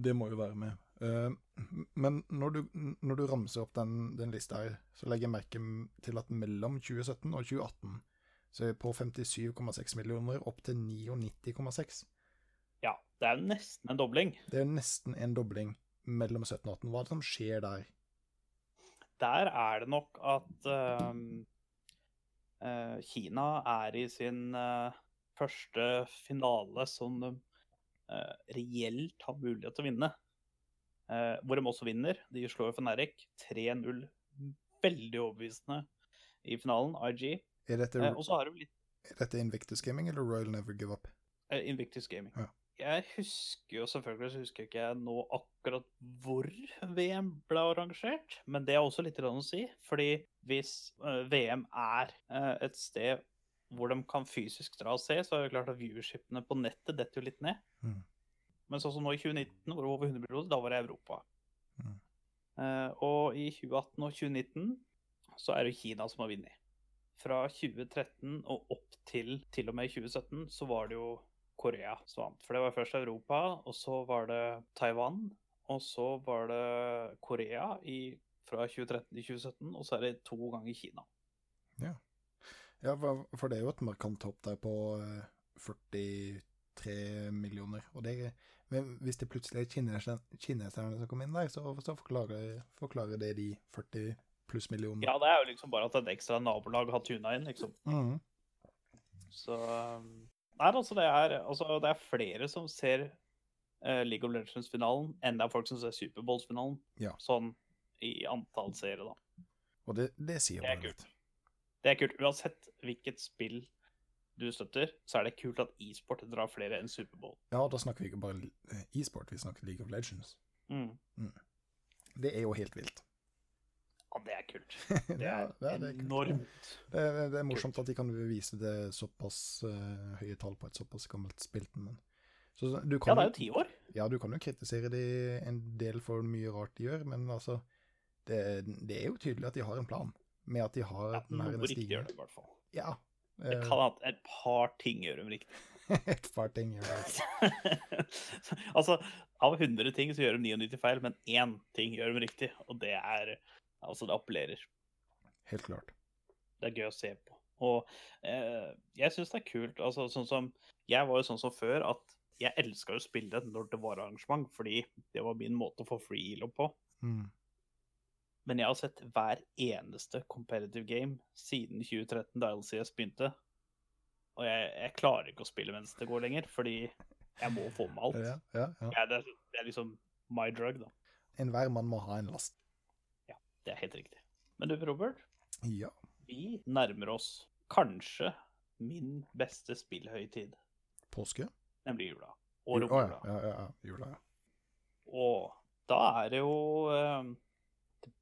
Det må jo være med. Eh, men når du, når du ramser opp den, den lista her, så legger jeg merke til at mellom 2017 og 2018 så på 57,6 millioner opp til 99,6. Ja, det er jo nesten en dobling. Det er nesten en dobling mellom 17 og 18. Hva er det som skjer der? Der er det nok at uh, uh, Kina er i sin uh, første finale som de eh, reelt har mulighet til å vinne. Hvor de også vinner. De slår jo Fnatic 3-0 veldig overbevisende i finalen, IG. Er dette, Eh, og så har de litt er dette Invictus Gaming eller Royal Never Give Up? Eh, Invictus Gaming. Ja. Jeg husker jo selvfølgelig så husker ikke nå akkurat hvor VM ble arrangert, men det er også litt å si. Fordi hvis eh, VM er eh, et sted hvor de kan fysisk dra og se, så er det klart at viewershipene på nettet detter jo litt ned. Mm. Men sånn som nå i 2019, hvor det var over 100 millioner, da var det Europa. Mm. Eh, og i 2018 og 2019 så er det Kina som har vunnet. Fra 2013 og opp til til og med 2017 så var det jo Korea som vant. For det var først Europa, og så var det Taiwan, og så var det Korea i, fra 2013 til 2017, og så er det to ganger Kina. Ja, for for det er jo et markant hopp der på eh, 43 millioner. Og det, hvis det plutselig er kineserne kineserne som kommer inn der, så, så forklarer, forklarer det de 40 pluss millioner. Ja, det er jo liksom bare at et ekstra nabolag har tuna inn, liksom. Mm. Så um, Nei, altså det, er, altså det er flere som ser uh, League of Legends-finalen, enn det er folk som ser Superbowls-finalen. Ja. Sånn i antall seere, da. Og det, det sier Det er kult. Det er kult. Uansett hvilket spill du støtter, så er det kult at e-sport drar flere enn Superbowl. Ja, da snakker vi ikke bare eh, e-sport, vi snakker League of Legends. Mm. Det er jo helt vilt. Ja, det er kult. det, Det er, det er kult. enormt. Det er, det er morsomt at de kan vise det såpass uh, høye tall på et såpass gammelt spill. Men, så du Ja, det er jo ti år. ja, du kan jo kritisere de en del for mye rart de gjør, men altså det, det er jo tydelig at de har en plan med at de har Ja, den her riktig gjør stigen. det, i hvert fall. Ja. Det eh, kan at et par ting gjør dem riktig. et par ting gjør dem riktig. altså, av 100 ting så gjør de 99 feil, men én ting gjør dem riktig, og det er Altså, det appellerer. Helt klart. Det er gøy å se på. Og eh, jeg syns det er kult. Altså, sånn som Jeg var jo sånn som før at jeg elska å spille det når det var arrangement, fordi det var min måte å få free elo på. Mm. Men jeg har sett hver eneste competitive game siden 2013, da LCS begynte. Og jeg, jeg klarer ikke å spille mens det går lenger, fordi jeg må få med alt. Ja, ja, ja. Ja, det, er- det er liksom my drug, da. Enhver mann må ha en last. Det er helt riktig. Men du, Robert, Ja. vi nærmer oss kanskje min beste spillhøytid, Påske? nemlig jula. Å Og ja, romjula. ja, ja, ja. Jula, ja. Og da er det jo eh,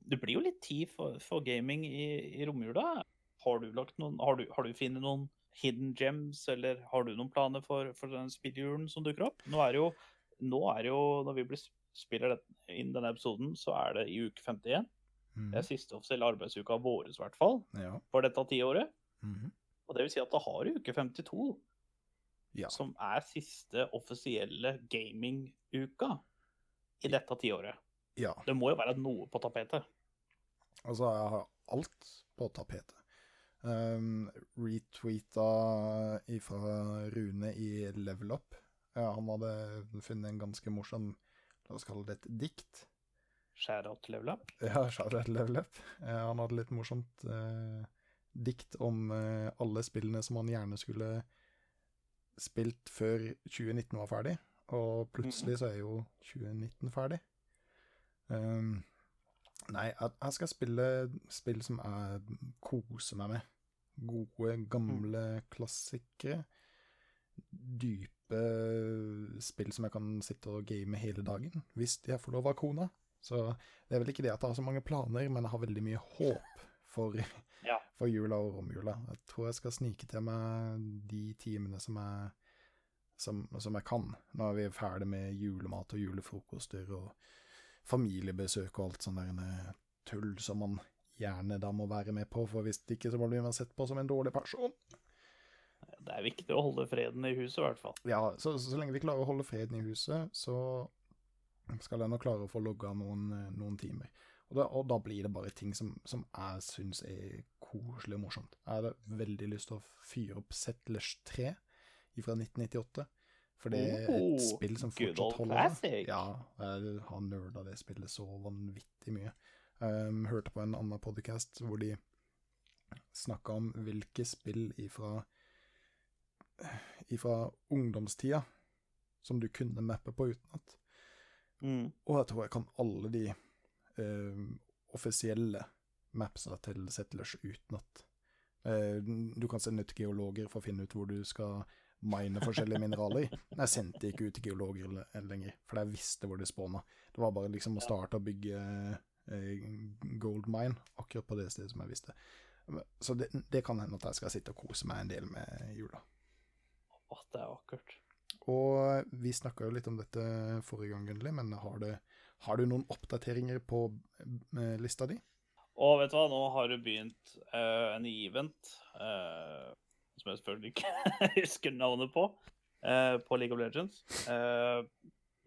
det- blir jo litt tid for, for gaming i, i romjula. Har du lagt noen Har du, har du funnet noen hidden gems, eller har du noen planer for, for den spilljulen som dukker opp? Nå er det jo nå er det jo, når vi blir, spiller det, inn denne episoden, så er det i uke 51. Mhm. Det er siste offisielle arbeidsuka vår, i hvert fall, ja. for dette tiåret. Mm. Og det vil si at da har du uke 52, ja. som er siste offisielle gaminguka i dette tiåret. ja. Det må jo være noe på tapetet. Altså, jeg har alt på tapetet. Um, retweeta ifra Rune i Level Up. Ja, han hadde funnet en ganske morsom, la oss kalle det et dikt. Shout-out level up. Ja, Charlotte Level Up. Eh, han hadde litt morsomt eh, dikt om eh, alle spillene som han gjerne skulle spilt før 2019 var ferdig, og plutselig så er jo 2019 ferdig. Um, nei, jeg, skal spille spill som jeg koser meg med. Gode, gamle klassikere. Dype spill som jeg kan sitte og game hele dagen, hvis jeg får lov av kona. Så det er vel ikke det at jeg har så mange planer, men jeg har veldig mye håp for, Ja. for jula og romjula. Jeg tror jeg skal snike til meg de timene som jeg, som, som jeg kan, vi er ferdig med julemat og julefrokoster og familiebesøk og alt sånt der tull som man gjerne da må være med på, for hvis ikke så blir man sett på som en dårlig person. Det er viktig å holde freden i huset, i hvert fall. Ja, så, så, så lenge vi klarer å holde freden i huset, så skal jeg nå klare å få logga noen, eh, noen timer. Og da, og da blir det bare ting som, som jeg syns er koselig og morsomt. Jeg hadde veldig lyst til å fyre opp Settlers 3 fra 1998. For det er et Oh, spill som fortsatt old holder. Ja, jeg har nerda det spillet så vanvittig mye. Um, hørte på en annen podcast hvor de snakka om hvilke spill ifra ifra ungdomstida som du kunne mappe på utenat. Mm. Og jeg tror jeg kan alle de eh, offisielle mapsene til Settlers utenat. Eh, du kan sende ut geologer for å finne ut hvor du skal mine forskjellige mineraler. Jeg sendte ikke ut geologer le- lenger, for jeg visste hvor det spåna. Det var bare liksom å starte å bygge eh, gold mine akkurat på det stedet som jeg visste. Så det, det kan hende at jeg skal sitte og kose meg en del med jula. Å, det er vakkert. Og vi snakka jo litt om dette forrige gang, Gunnli, men har du, har du noen oppdateringer på eh, lista di? Og vet du hva, nå har det begynt uh, en event, uh, som jeg selvfølgelig ikke husker navnet på, uh, på League of Legends.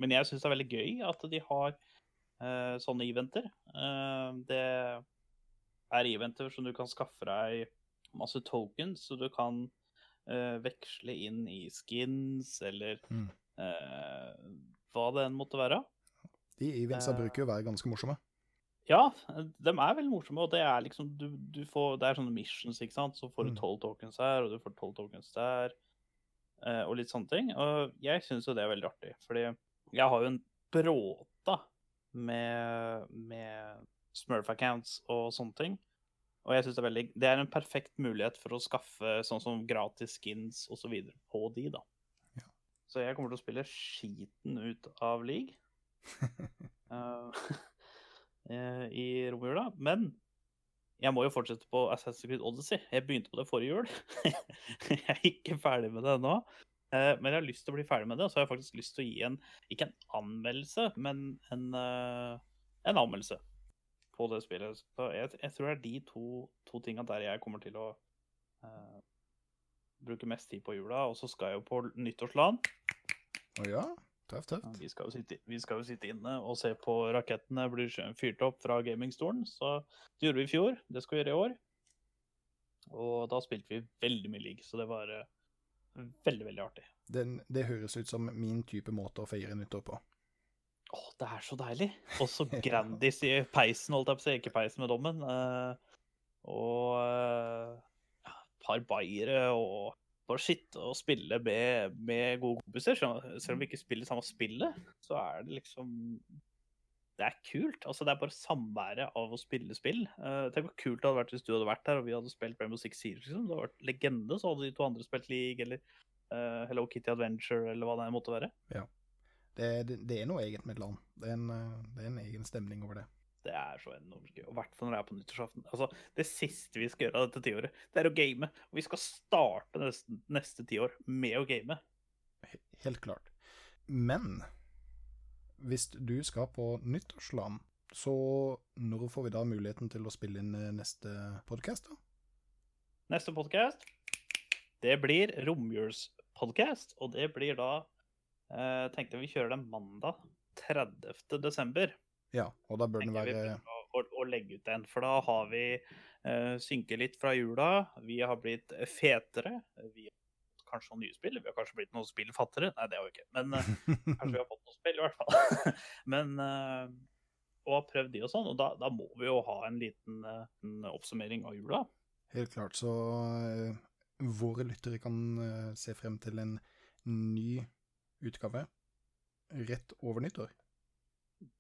Men jeg syns det er veldig gøy at de har sånne eventer. Det er eventer som du kan skaffe deg masse tokens, så du kan veksle inn i skins, eller Mm. eh, hva det enn måtte være. De eventsa Eh. bruker jo å være ganske morsomme. Ja, de er veldig morsomme, og det er liksom du, du får, Det er sånne missions, ikke sant. Så får du Mm. tolv tokens her, og du får tolv tokens der, eh, og litt sånne ting. Og jeg syns jo det er veldig artig, fordi jeg har jo en bråta med, med Smurf-accounts og sånne ting. Og jeg synes det er veldig Det er en perfekt mulighet for å skaffe sånn som gratis skins osv. på de, da. Ja. Så jeg kommer til å spille skiten ut av league. uh, eh, i romjula. Men jeg må jo fortsette på Assassin's Creed Odyssey. Jeg begynte på det forrige jul. jeg er ikke ferdig med det ennå. Uh, men jeg har lyst til å bli ferdig med det, og så har jeg faktisk lyst til å gi en ikke en anmeldelse, men en, uh, en anmeldelse på det spillet. Så jeg, jeg tror det er de to, to tinga der jeg kommer til å uh, bruke mest tid på jula. Og så skal jeg jo på nyttårsland. Å ja, tøft, tøft. Vi skal, sitte, vi skal jo sitte inne og se på rakettene bli fyrt opp fra gamingstolen. Så det gjorde vi i fjor. Det skal vi gjøre i år. Og da spilte vi veldig mye league, så det var uh, veldig, veldig artig. Den, det høres ut som min type måte å feire nyttår på. Åh, det er så deilig. Og så Ja. Grandis i peisen, holdt jeg på å si. Ikke peisen med dommen. Uh, og eh, ja, et par bayere og bare sitte og spille med, med gode kompiser. Selv om vi ikke spiller samme spillet, så er det liksom Det er kult. Altså, det er bare samværet av å spille spill. Uh, tenk hvor kult det hadde vært hvis du hadde vært der og vi hadde spilt Rainbow Six Siege. Liksom. Det hadde vært legende, så hadde de to andre spilt League eller Hello Kitty Adventure eller hva det måtte være. Det, det, det er noe eget med et land. Det er, en, eh, det er en egen stemning over det. Det er så enormt gøy. I hvert fall når det er på nyttårsaften. Altså, det siste vi skal gjøre av dette tiåret, det er å game. Og vi skal starte neste, neste tiår med å game. Helt klart. Men hvis du skal på nyttårsland, så når får vi da muligheten til å spille inn eh, neste podkast, da? Neste podkast, det blir romjulspodkast. Og det blir da eh, Tenkte vi kjører den mandag 30. desember. Ja, og da bør den være å, å, å legge ut den. For da har vi uh, synket litt fra jula. Vi har blitt fetere. Vi har fått kanskje noen nye spill. Vi har kanskje blitt noen spillfattere. Nei, det har vi ikke. Men uh, kanskje vi har fått noen spill, i hvert fall. Men uh, Og har prøvd de og sånn. Og da, da må vi jo ha en liten en oppsummering av jula. Helt klart. Så våre lyttere kan se frem til en ny utgave rett over nyttår.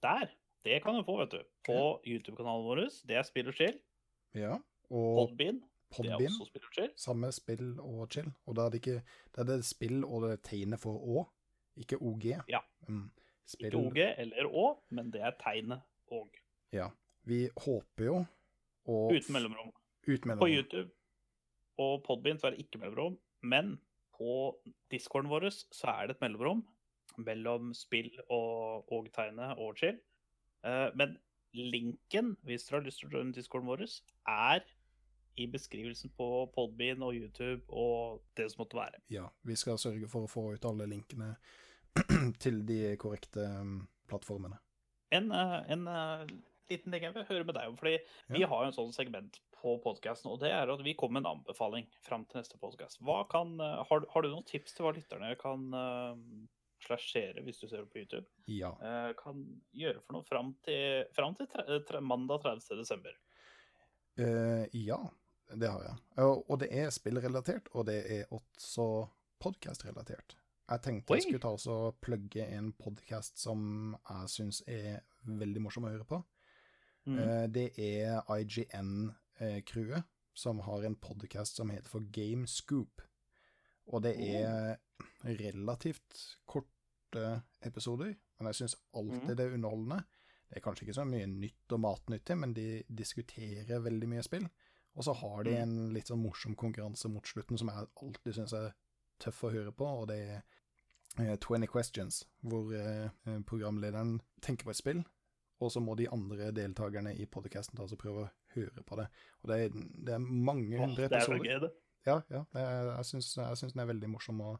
Der! Det kan du få, vet du. På YouTube-kanalen vår. Det er Spill og chill. Ja. Og Podbean. Det er også Spill og chill. Samme spill og chill. Og da er det ikke Da er det spill og det tegnet for Å, ikke OG. Ja. Mm. Spill, Ikke OG eller Å, men det er tegnet og. Ja. Vi håper jo å Uten mellomrom. Uten mellomrom. På. YouTube og Podbean så er det ikke mellomrom, men på discorden vår så er det et mellomrom mellom spill og, og tegne og chill. Uh, men linken, hvis dere har lyst til å joine discorden vår, er i beskrivelsen på Podbean og YouTube og det som måtte være. Ja. Vi skal sørge for å få ut alle linkene til de korrekte um, plattformene. En, eh, en eh, liten ting jeg vil høre med deg om, fordi vi har jo en sånn segment på podkasten, og det er at vi kommer med en anbefaling fram til neste podkast. Har, har du noen tips til hva lytterne kan uh, slasjere, hvis du ser det på YouTube, Ja. uh, kan gjøre for noe fram til, fram til tre, tre, mandag 30. desember? Eh, ja, det har jeg. Og, og det er spillrelatert, og det er også podkastrelatert. Jeg tenkte jeg skulle ta og plugge en podkast som jeg syns er veldig morsom å høre på. Mm. Eh, det er IGN-crewet som har en podkast som heter for Game Scoop. Og det er relativt korte episoder, men jeg syns alltid Mhm. det er underholdende. Det er kanskje ikke så mye nytt og matnyttig, men de diskuterer veldig mye spill. Og så har de Mm. en litt sånn morsom konkurranse mot slutten som jeg alltid syns er tøff å høre på, og det er eh, 20 Questions, hvor eh, programlederen tenker på et spill, og så må de andre deltakerne i podcasten ta og prøve å høre på det. Og det er, det er mange Åh, episoder. det er det. Ja, ja. Er, jeg syns jeg syns den er veldig morsom å,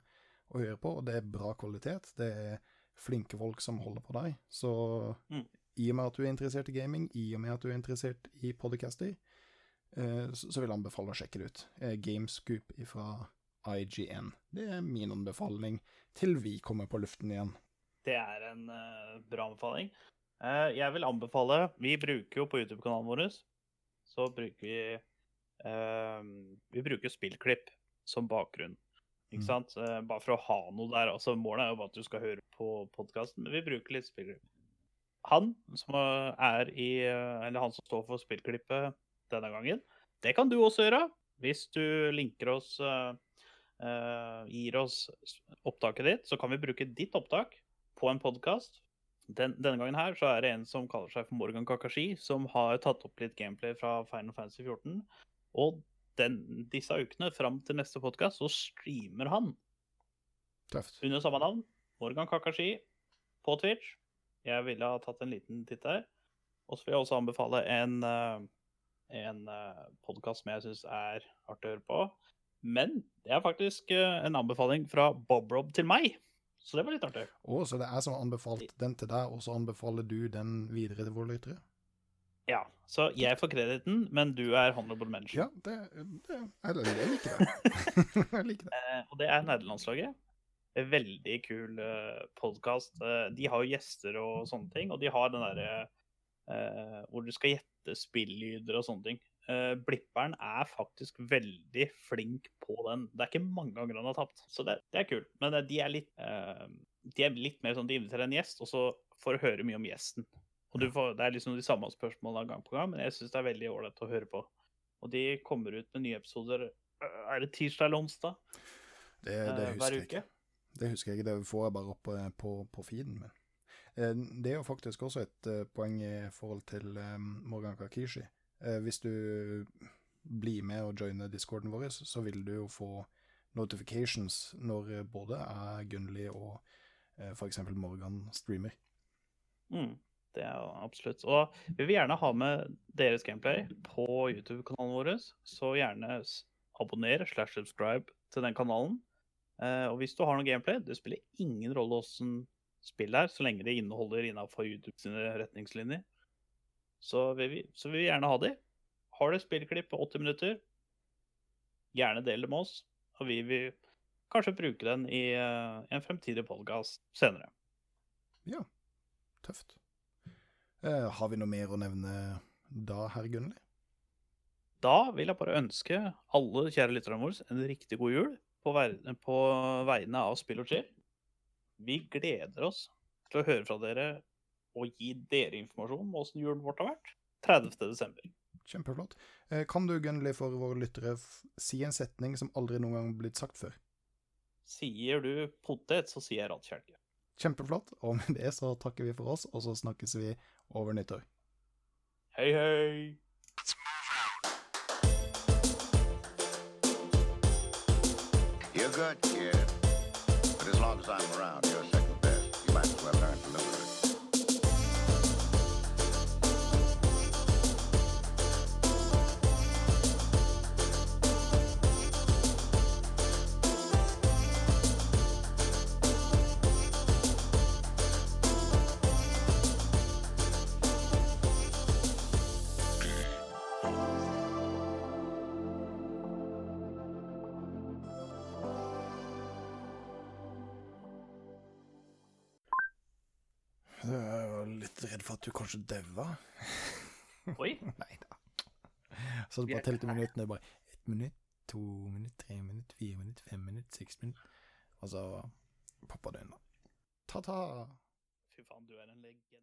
å høre på, og det er bra kvalitet. Det er flinke folk som holder på deg. Så Mm. i og med at du er interessert i gaming, i og med at du er interessert i podcaster, eh, så, så vil jeg anbefale å sjekke det ut. Eh, Gamescoop fra IGN. Det er min anbefaling til vi kommer på luften igjen. Det er en uh, bra anbefaling. Eh, jeg vil anbefale Vi bruker jo på YouTube-kanalen vår så bruker vi eh, Vi bruker spillklipp som bakgrunn. Ikke Mm. sant? Eh, bare for å ha noe der. Altså, målet er jo bare at du skal høre på podkasten, men vi bruker litt spillklipp. Han som er i Eller han som står for spillklippet denne gangen, det kan du også gjøre. Hvis du linker oss eh, Gir oss opptaket ditt, så kan vi bruke ditt opptak på en podkast. Den, denne gangen her så er det en som kaller seg for Morgan Kakashi, som har tatt opp litt gameplay fra Final Fantasy 14. Og den, disse ukene fram til neste podkast så streamer han Tøft. under samme navn. Morgan Kakashi på Twitch. Jeg ville ha tatt en liten titt der. Og så vil jeg også anbefale en, eh, en podkast som jeg syns er artig å høre på. Men det er faktisk eh, en anbefaling fra Bob Rob til meg. Så det var litt artig. Å, så det er jeg som har anbefalt den til deg, og så anbefaler du den videre til våre lyttere? Ja, Så jeg får krediten, men du er honorable mention. Ja, det, det jeg, jeg liker det. jeg liker det. Eh, og det er nederlandslaget. Veldig kul uh, podkast. de har jo gjester og sånne ting, og de har den derre uh, hvor du skal gjette spillyder og sånne ting. Uh, Blipperen er faktisk veldig flink på den. Det er ikke mange ganger han har tapt, så det, det er kult. Men uh, de er litt de er litt mer sånn de inviterer en gjest, og så får du høre mye om gjesten. Og du får, Det er liksom de samme spørsmålene gang på gang, men jeg syns det er veldig ålreit å høre på. Og de kommer ut med nye episoder Er det tirsdag eller onsdag? Det, det Eh, husker jeg ikke. Det husker jeg ikke, det får jeg bare opp eh, på, på feeden min. Eh, Det er jo faktisk også et eh, poeng i forhold til eh, Morgan Kakishi. Eh, Hvis du blir med og joiner discorden vår, så vil du jo få notifications når eh, både jeg, Gunnli og eh, f.eks. Morgan streamer. Mm, det er jo absolutt. Og vi vil gjerne ha med deres gameplay på YouTube-kanalen vår, så gjerne abonner slash subscribe til den kanalen. Eh, og hvis du har noe gameplay, det spiller ingen rolle åssen spill er, så lenge det inneholder innafor YouTube sine retningslinjer. Så vil vi, så vil vi gjerne ha de. Har du et spillklipp på 80 minutter, gjerne del det med oss. Og vi vil kanskje bruke den i uh, en fremtidig podkast senere. Ja, tøft. Uh, har vi noe mer å nevne da, herr Gunnli? Da vil jeg bare ønske alle kjære lytterne våre en riktig god jul på, ver- på vegne av Spill og Chill. Vi gleder oss til å høre fra dere og gi dere informasjon om åssen julen vårt har vært 30. desember. Kjempeflott. Eh, Kan du, Gunnli, for våre lyttere si en setning som aldri noen gang blitt sagt før? Sier du potet, så sier jeg rattkjelke. Kjempeflott. Og med det så takker vi for oss, og så snakkes vi over nyttår. Hei, hei! You're good, kid. But as long as I'm around, for kanskje daua. Oi! Nei da. Så du bare telte minuttene. Bare ett minutt, to minutt, tre minutt, fire minutt, fem minutt, seks minutt. Og så poppa det unna. Ta-ta. Fy faen, du er en legende.